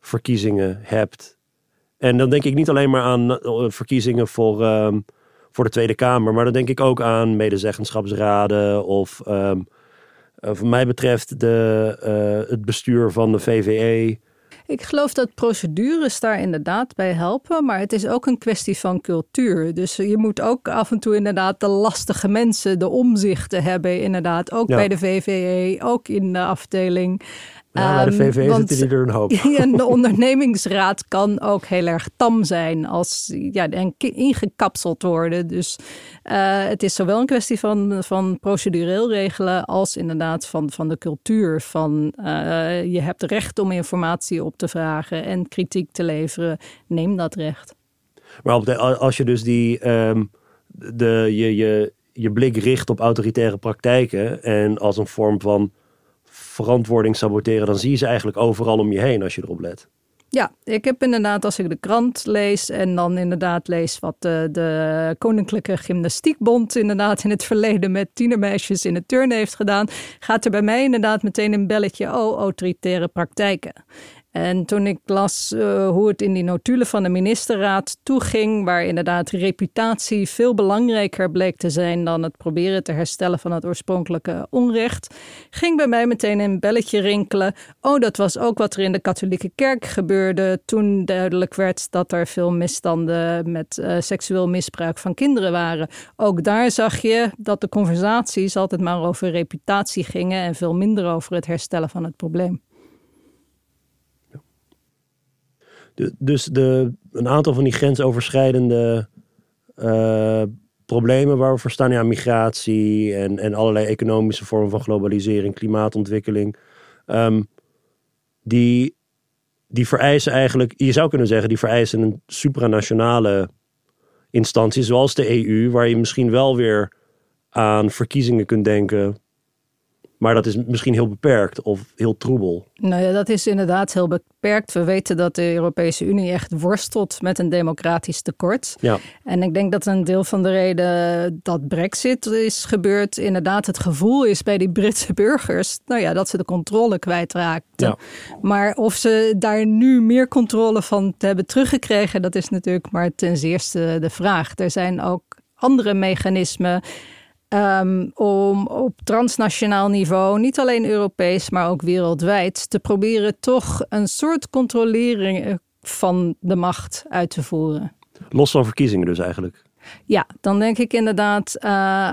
verkiezingen hebt en dan denk ik niet alleen maar aan eh, verkiezingen voor, um, voor de Tweede Kamer, maar dan denk ik ook aan medezeggenschapsraden of um, wat mij betreft de, uh, het bestuur van de VVE. Ik geloof dat procedures daar inderdaad bij helpen, maar het is ook een kwestie van cultuur. Dus je moet ook af en toe inderdaad de lastige mensen, de omzichten hebben, inderdaad. Ook bij de VVE, ook in de afdeling. Ja, de VV um, zitten er een hoop. de ondernemingsraad kan ook heel erg tam zijn als, ja, en ingekapseld worden. Dus uh, het is zowel een kwestie van, van procedureel regelen als inderdaad van, van de cultuur. Van uh, je hebt recht om informatie op te vragen en kritiek te leveren. Neem dat recht. Maar op de, als je dus die, um, de, je, je, je blik richt op autoritaire praktijken en als een vorm van verantwoording saboteren, dan zie je ze eigenlijk overal om je heen als je erop let. Ja, ik heb inderdaad, als ik de krant lees en dan inderdaad lees wat de, de Koninklijke Gymnastiekbond inderdaad in het verleden met tienermeisjes in het turnen heeft gedaan, gaat er bij mij inderdaad meteen een belletje, oh, autoritaire praktijken. En toen ik las uh, hoe het in die notulen van de ministerraad toeging, waar inderdaad reputatie veel belangrijker bleek te zijn dan het proberen te herstellen van het oorspronkelijke onrecht, ging bij mij meteen een belletje rinkelen. Oh, dat was ook wat er in de katholieke kerk gebeurde toen duidelijk werd dat er veel misstanden met uh, seksueel misbruik van kinderen waren. Ook daar zag je dat de conversaties altijd maar over reputatie gingen en veel minder over het herstellen van het probleem. Dus de, een aantal van die grensoverschrijdende uh, problemen waar we voor staan, ja, migratie en, en allerlei economische vormen van globalisering, klimaatontwikkeling, um, die, die vereisen eigenlijk, je zou kunnen zeggen, die vereisen een supranationale instantie zoals de EU, waar je misschien wel weer aan verkiezingen kunt denken maar dat is misschien heel beperkt of heel troebel. Nou ja, dat is inderdaad heel beperkt. We weten dat de Europese Unie echt worstelt met een democratisch tekort. Ja. En ik denk dat een deel van de reden dat Brexit is gebeurd, inderdaad het gevoel is bij die Britse burgers, nou ja, dat ze de controle kwijtraakten. Ja. Maar of ze daar nu meer controle van hebben teruggekregen, dat is natuurlijk maar ten zeerste de vraag. Er zijn ook andere mechanismen Ehm, om op transnationaal niveau, niet alleen Europees, maar ook wereldwijd, te proberen toch een soort controlering van de macht uit te voeren. Los van verkiezingen dus eigenlijk. Ja, dan denk ik inderdaad uh,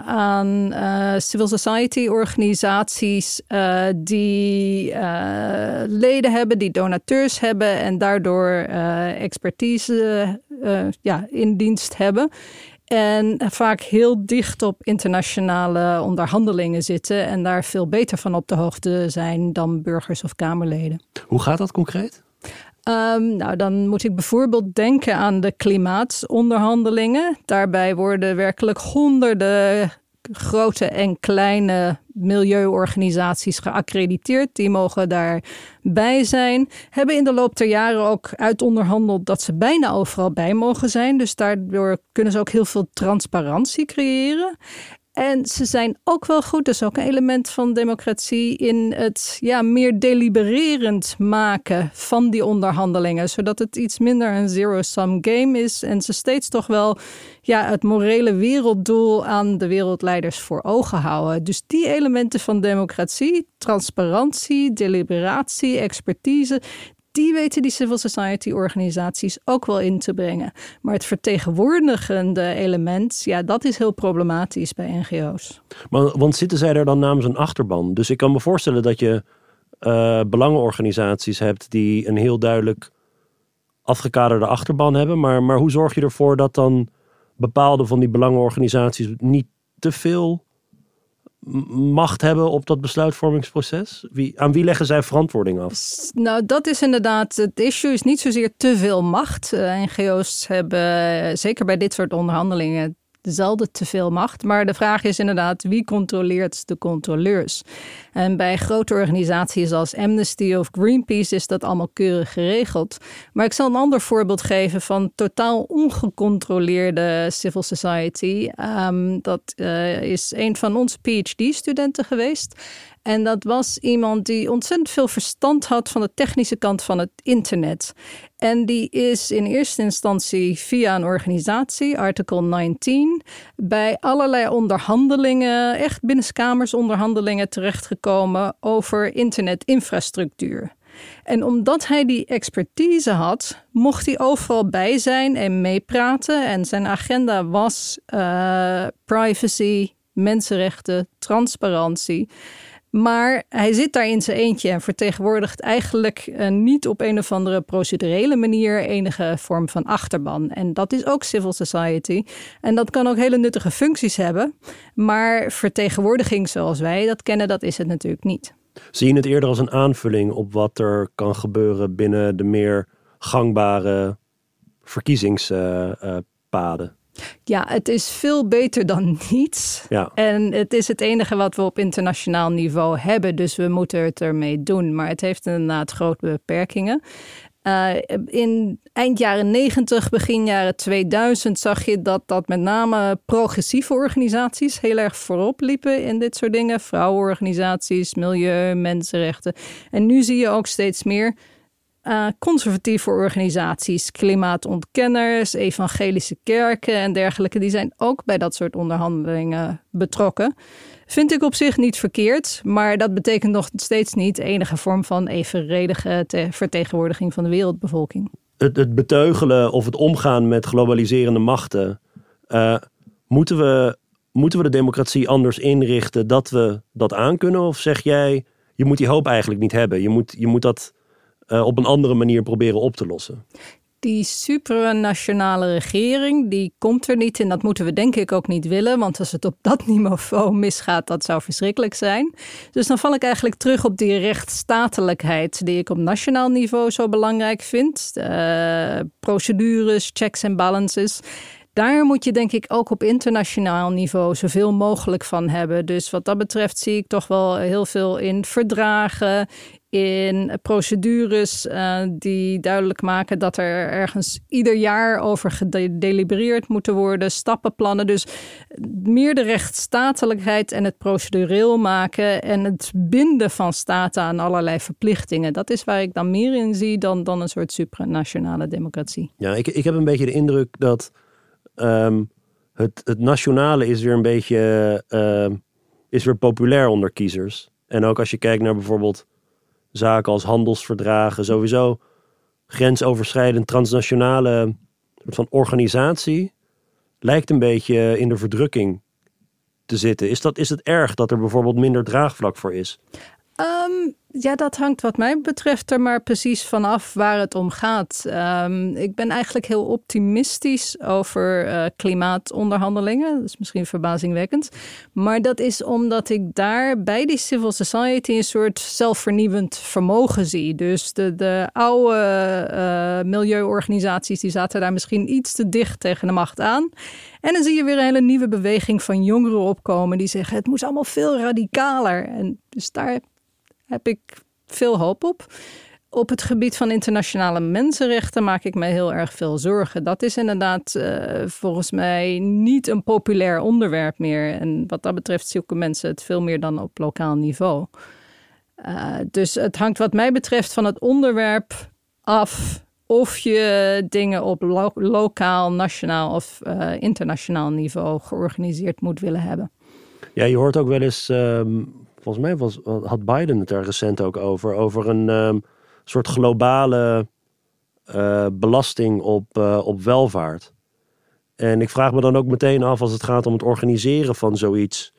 aan uh, civil society organisaties uh, die leden hebben, die donateurs hebben en daardoor expertise ja, in dienst hebben. En vaak heel dicht op internationale onderhandelingen zitten en daar veel beter van op de hoogte zijn dan burgers of Kamerleden. Hoe gaat dat concreet? Um, nou, dan moet ik bijvoorbeeld denken aan de klimaatonderhandelingen. Daarbij worden werkelijk honderden grote en kleine milieuorganisaties geaccrediteerd. Die mogen daarbij zijn. Hebben in de loop der jaren ook uitonderhandeld dat ze bijna overal bij mogen zijn. Dus daardoor kunnen ze ook heel veel transparantie creëren. En ze zijn ook wel goed, is ook een element van democratie, in het ja, meer delibererend maken van die onderhandelingen. Zodat het iets minder een zero-sum game is en ze steeds toch wel ja, het morele werelddoel aan de wereldleiders voor ogen houden. Dus die elementen van democratie, transparantie, deliberatie, expertise, die weten die civil society organisaties ook wel in te brengen. Maar het vertegenwoordigende element, ja, dat is heel problematisch bij NGO's. Maar, want zitten zij er dan namens een achterban? Dus ik kan me voorstellen dat je uh, belangenorganisaties hebt die een heel duidelijk afgekaderde achterban hebben. Maar, maar hoe zorg je ervoor dat dan bepaalde van die belangenorganisaties niet te veel macht hebben op dat besluitvormingsproces? Wie, aan wie leggen zij verantwoording af? Nou, dat is inderdaad, het issue is niet zozeer te veel macht. Uh, eh, NGO's hebben, zeker bij dit soort onderhandelingen, zelden te veel macht. Maar de vraag is inderdaad, wie controleert de controleurs? En bij grote organisaties als Amnesty of Greenpeace is dat allemaal keurig geregeld. Maar ik zal een ander voorbeeld geven van totaal ongecontroleerde civil society. Um, dat uh, is een van onze PhD-studenten geweest. En dat was iemand die ontzettend veel verstand had van de technische kant van het internet. En die is in eerste instantie via een organisatie, Article 19, bij allerlei onderhandelingen, echt binnenskamers onderhandelingen terechtgekomen over internetinfrastructuur. En omdat hij die expertise had, mocht hij overal bij zijn en meepraten. En zijn agenda was uh, privacy, mensenrechten, transparantie. Maar hij zit daar in zijn eentje en vertegenwoordigt eigenlijk uh, niet op een of andere procedurele manier enige vorm van achterban. En dat is ook civil society. En dat kan ook hele nuttige functies hebben. Maar vertegenwoordiging zoals wij dat kennen, dat is het natuurlijk niet. Zie je het eerder als een aanvulling op wat er kan gebeuren binnen de meer gangbare verkiezingspaden? Ja, het is veel beter dan niets. Ja. En het is het enige wat we op internationaal niveau hebben. Dus we moeten het ermee doen. Maar het heeft inderdaad grote beperkingen. Uh, in eind jaren 90, begin jaren 2000 zag je dat, dat met name progressieve organisaties heel erg voorop liepen in dit soort dingen. Vrouwenorganisaties, milieu, mensenrechten. En nu zie je ook steeds meer uh, conservatieve organisaties, klimaatontkenners, evangelische kerken en dergelijke, die zijn ook bij dat soort onderhandelingen betrokken. Vind ik op zich niet verkeerd, maar dat betekent nog steeds niet enige vorm van evenredige vertegenwoordiging van de wereldbevolking. Het, het beteugelen of het omgaan met globaliserende machten, uh, moeten, we, moeten we de democratie anders inrichten dat we dat aankunnen? Of zeg jij, je moet die hoop eigenlijk niet hebben, je moet, je moet dat uh, op een andere manier proberen op te lossen? Die supranationale regering, die komt er niet. En dat moeten we denk ik ook niet willen. Want als het op dat niveau misgaat, dat zou verschrikkelijk zijn. Dus dan val ik eigenlijk terug op die rechtsstatelijkheid... die ik op nationaal niveau zo belangrijk vind. Uh, procedures, checks en balances daar moet je denk ik ook op internationaal niveau zoveel mogelijk van hebben. Dus wat dat betreft zie ik toch wel heel veel in verdragen, in procedures uh, die duidelijk maken dat er ergens ieder jaar over gedelibereerd moeten worden, stappenplannen. Dus meer de rechtsstatelijkheid en het procedureel maken en het binden van staten aan allerlei verplichtingen. Dat is waar ik dan meer in zie dan, dan een soort supranationale democratie. Ja, ik, ik heb een beetje de indruk dat um, het, het nationale is weer een beetje uh, is weer populair onder kiezers. En ook als je kijkt naar bijvoorbeeld zaken als handelsverdragen, sowieso grensoverschrijdend transnationale soort van organisatie lijkt een beetje in de verdrukking te zitten. Is, dat, is het erg dat er bijvoorbeeld minder draagvlak voor is? Um, ja, dat hangt wat mij betreft er maar precies vanaf waar het om gaat. Um, ik ben eigenlijk heel optimistisch over uh, klimaatonderhandelingen. Dat is misschien verbazingwekkend. Maar dat is omdat ik daar bij die civil society een soort zelfvernieuwend vermogen zie. Dus de, de oude uh, milieuorganisaties die zaten daar misschien iets te dicht tegen de macht aan. En dan zie je weer een hele nieuwe beweging van jongeren opkomen die zeggen het moet allemaal veel radicaler. En dus daar heb ik veel hoop op. Op het gebied van internationale mensenrechten maak ik me heel erg veel zorgen. Dat is inderdaad uh, volgens mij niet een populair onderwerp meer. En wat dat betreft zoeken mensen het veel meer dan op lokaal niveau. Uh, dus het hangt wat mij betreft van het onderwerp af of je dingen op lo lokaal, nationaal of uh, internationaal niveau georganiseerd moet willen hebben. Ja, je hoort ook wel eens um volgens mij was, had Biden het er recent ook over. Over een um, soort globale uh, belasting op, uh, op welvaart. En ik vraag me dan ook meteen af als het gaat om het organiseren van zoiets.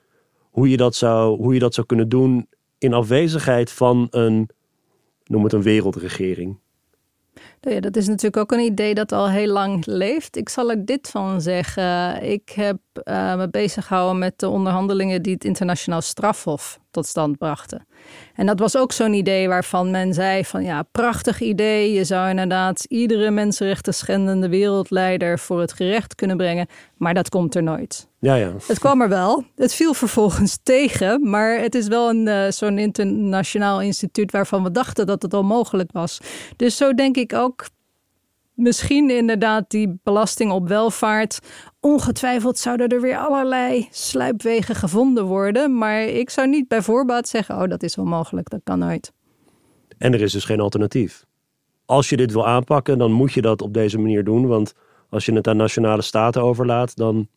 Hoe je dat zou, hoe je dat zou kunnen doen in afwezigheid van een, noem het een wereldregering. Nou ja, dat is natuurlijk ook een idee dat al heel lang leeft. Ik zal er dit van zeggen. Ik heb uh, me bezig gehouden met de onderhandelingen die het internationaal strafhof tot stand brachten. En dat was ook zo'n idee waarvan men zei van ja, prachtig idee. Je zou inderdaad iedere mensenrechten schendende wereldleider voor het gerecht kunnen brengen. Maar dat komt er nooit. Ja, ja. Het kwam er wel. Het viel vervolgens tegen. Maar het is wel een, uh, zo'n internationaal instituut waarvan we dachten dat het onmogelijk was. Dus zo denk ik ook misschien inderdaad die belasting op welvaart. Ongetwijfeld zouden er weer allerlei sluipwegen gevonden worden. Maar ik zou niet bij voorbaat zeggen: oh, dat is onmogelijk, dat kan nooit. En er is dus geen alternatief. Als je dit wil aanpakken, dan moet je dat op deze manier doen. Want als je het aan nationale staten overlaat, dan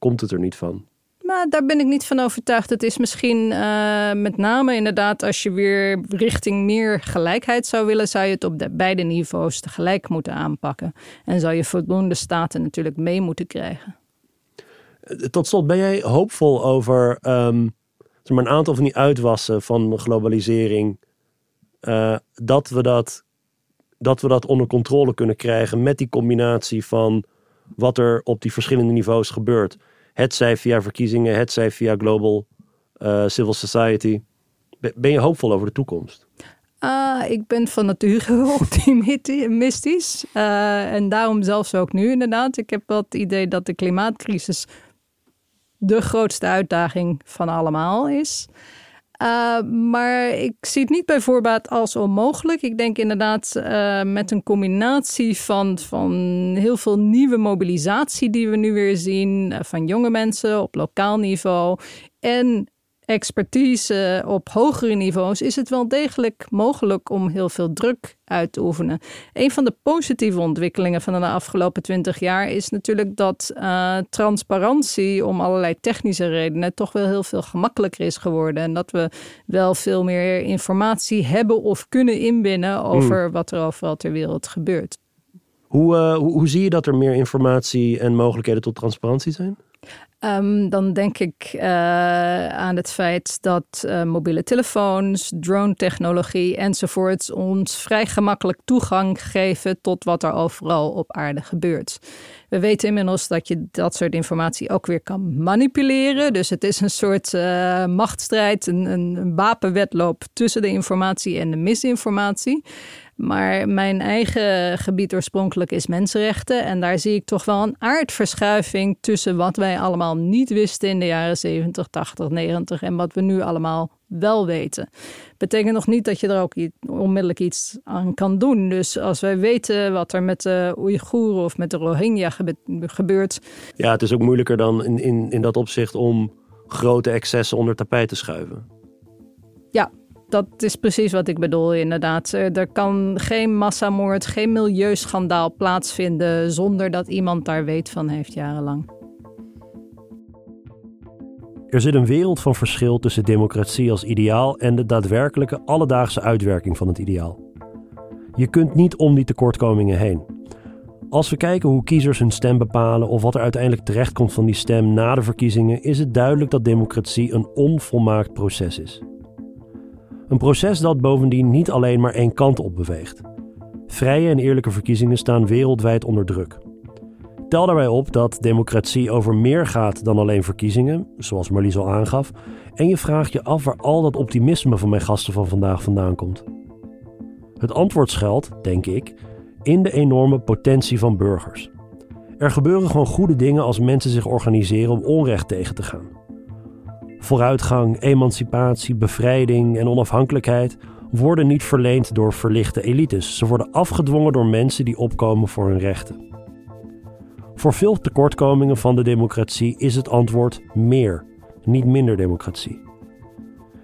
komt het er niet van. Maar daar ben ik niet van overtuigd. Het is misschien uh, met name inderdaad als je weer richting meer gelijkheid zou willen, zou je het op de beide niveaus tegelijk moeten aanpakken. En zou je voldoende staten natuurlijk mee moeten krijgen. Tot slot, ben jij hoopvol over um, zeg maar een aantal van die uitwassen van globalisering? Uh, dat, we dat, dat we dat onder controle kunnen krijgen met die combinatie van wat er op die verschillende niveaus gebeurt. Het zij via verkiezingen, het zij via global uh, civil society. Ben je hoopvol over de toekomst? Uh, ik ben van nature optimistisch. Uh, en daarom zelfs ook nu inderdaad. Ik heb wel het idee dat de klimaatcrisis de grootste uitdaging van allemaal is. Uh, maar ik zie het niet bij voorbaat als onmogelijk. Ik denk inderdaad uh, met een combinatie van, van heel veel nieuwe mobilisatie die we nu weer zien, uh, van jonge mensen op lokaal niveau en expertise op hogere niveaus is het wel degelijk mogelijk om heel veel druk uit te oefenen. Een van de positieve ontwikkelingen van de afgelopen twintig jaar is natuurlijk dat uh, transparantie om allerlei technische redenen toch wel heel veel gemakkelijker is geworden. En dat we wel veel meer informatie hebben of kunnen inbinnen over mm. wat er overal ter wereld gebeurt. Hoe, uh, hoe, hoe zie je dat er meer informatie en mogelijkheden tot transparantie zijn? Um, dan denk ik uh, aan het feit dat uh, mobiele telefoons, drone-technologie enzovoorts ons vrij gemakkelijk toegang geven tot wat er overal op aarde gebeurt. We weten inmiddels dat je dat soort informatie ook weer kan manipuleren. Dus het is een soort uh, machtsstrijd, een, een tussen de informatie en de misinformatie. Maar mijn eigen gebied oorspronkelijk is mensenrechten. En daar zie ik toch wel een aardverschuiving tussen wat wij allemaal niet wisten in de jaren 70, 80, 90 en wat we nu allemaal wel weten. Betekent nog niet dat je er ook onmiddellijk iets aan kan doen. Dus als wij weten wat er met de Oeigoeren of met de Rohingya gebeurt. Ja, het is ook moeilijker dan in, in, in dat opzicht om grote excessen onder tapijt te schuiven. Ja, dat is precies wat ik bedoel, inderdaad. Er kan geen massamoord, geen milieuschandaal plaatsvinden zonder dat iemand daar weet van heeft jarenlang. Er zit een wereld van verschil tussen democratie als ideaal en de daadwerkelijke alledaagse uitwerking van het ideaal. Je kunt niet om die tekortkomingen heen. Als we kijken hoe kiezers hun stem bepalen of wat er uiteindelijk terechtkomt van die stem na de verkiezingen, is het duidelijk dat democratie een onvolmaakt proces is. Een proces dat bovendien niet alleen maar één kant op beweegt. Vrije en eerlijke verkiezingen staan wereldwijd onder druk. Tel daarbij op dat democratie over meer gaat dan alleen verkiezingen, zoals Marlies al aangaf, en je vraagt je af waar al dat optimisme van mijn gasten van vandaag vandaan komt. Het antwoord schuilt, denk ik, in de enorme potentie van burgers. Er gebeuren gewoon goede dingen als mensen zich organiseren om onrecht tegen te gaan. Vooruitgang, emancipatie, bevrijding en onafhankelijkheid worden niet verleend door verlichte elites. Ze worden afgedwongen door mensen die opkomen voor hun rechten. Voor veel tekortkomingen van de democratie is het antwoord meer, niet minder democratie.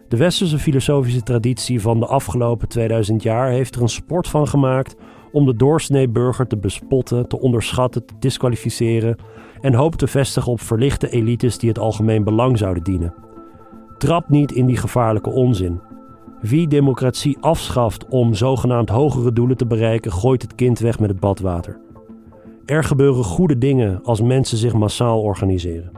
De westerse filosofische traditie van de afgelopen 2000 jaar heeft er een sport van gemaakt om de doorsnee burger te bespotten, te onderschatten, te disqualificeren en hoop te vestigen op verlichte elites die het algemeen belang zouden dienen. Trap niet in die gevaarlijke onzin. Wie democratie afschaft om zogenaamd hogere doelen te bereiken, gooit het kind weg met het badwater. Er gebeuren goede dingen als mensen zich massaal organiseren.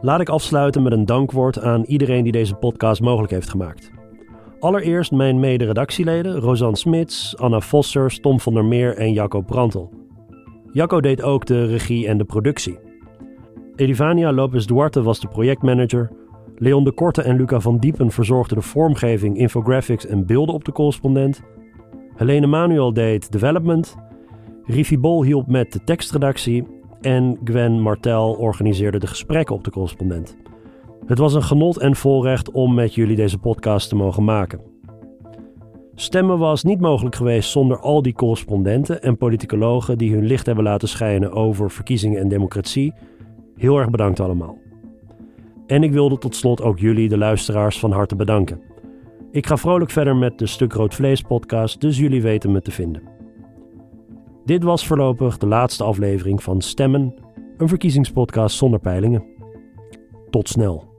Laat ik afsluiten met een dankwoord aan iedereen die deze podcast mogelijk heeft gemaakt. Allereerst mijn mede-redactieleden Rosanne Smits, Anna Vossers, Tom van der Meer en Jacco Brantel. Jacco deed ook de regie en de productie. Edivania Lopez Duarte was de projectmanager. Leon de Korte en Luca van Diepen verzorgden de vormgeving, infographics en beelden op de correspondent. Helene Manuel deed development. Rivi Bol hielp met de tekstredactie. En Gwen Martel organiseerde de gesprekken op de correspondent. Het was een genot en voorrecht om met jullie deze podcast te mogen maken. Stemmen was niet mogelijk geweest zonder al die correspondenten en politicologen die hun licht hebben laten schijnen over verkiezingen en democratie Heel erg bedankt allemaal. En ik wilde tot slot ook jullie, de luisteraars, van harte bedanken. Ik ga vrolijk verder met de Stuk Rood Vlees podcast, dus jullie weten me te vinden. Dit was voorlopig de laatste aflevering van Stemmen, een verkiezingspodcast zonder peilingen. Tot snel.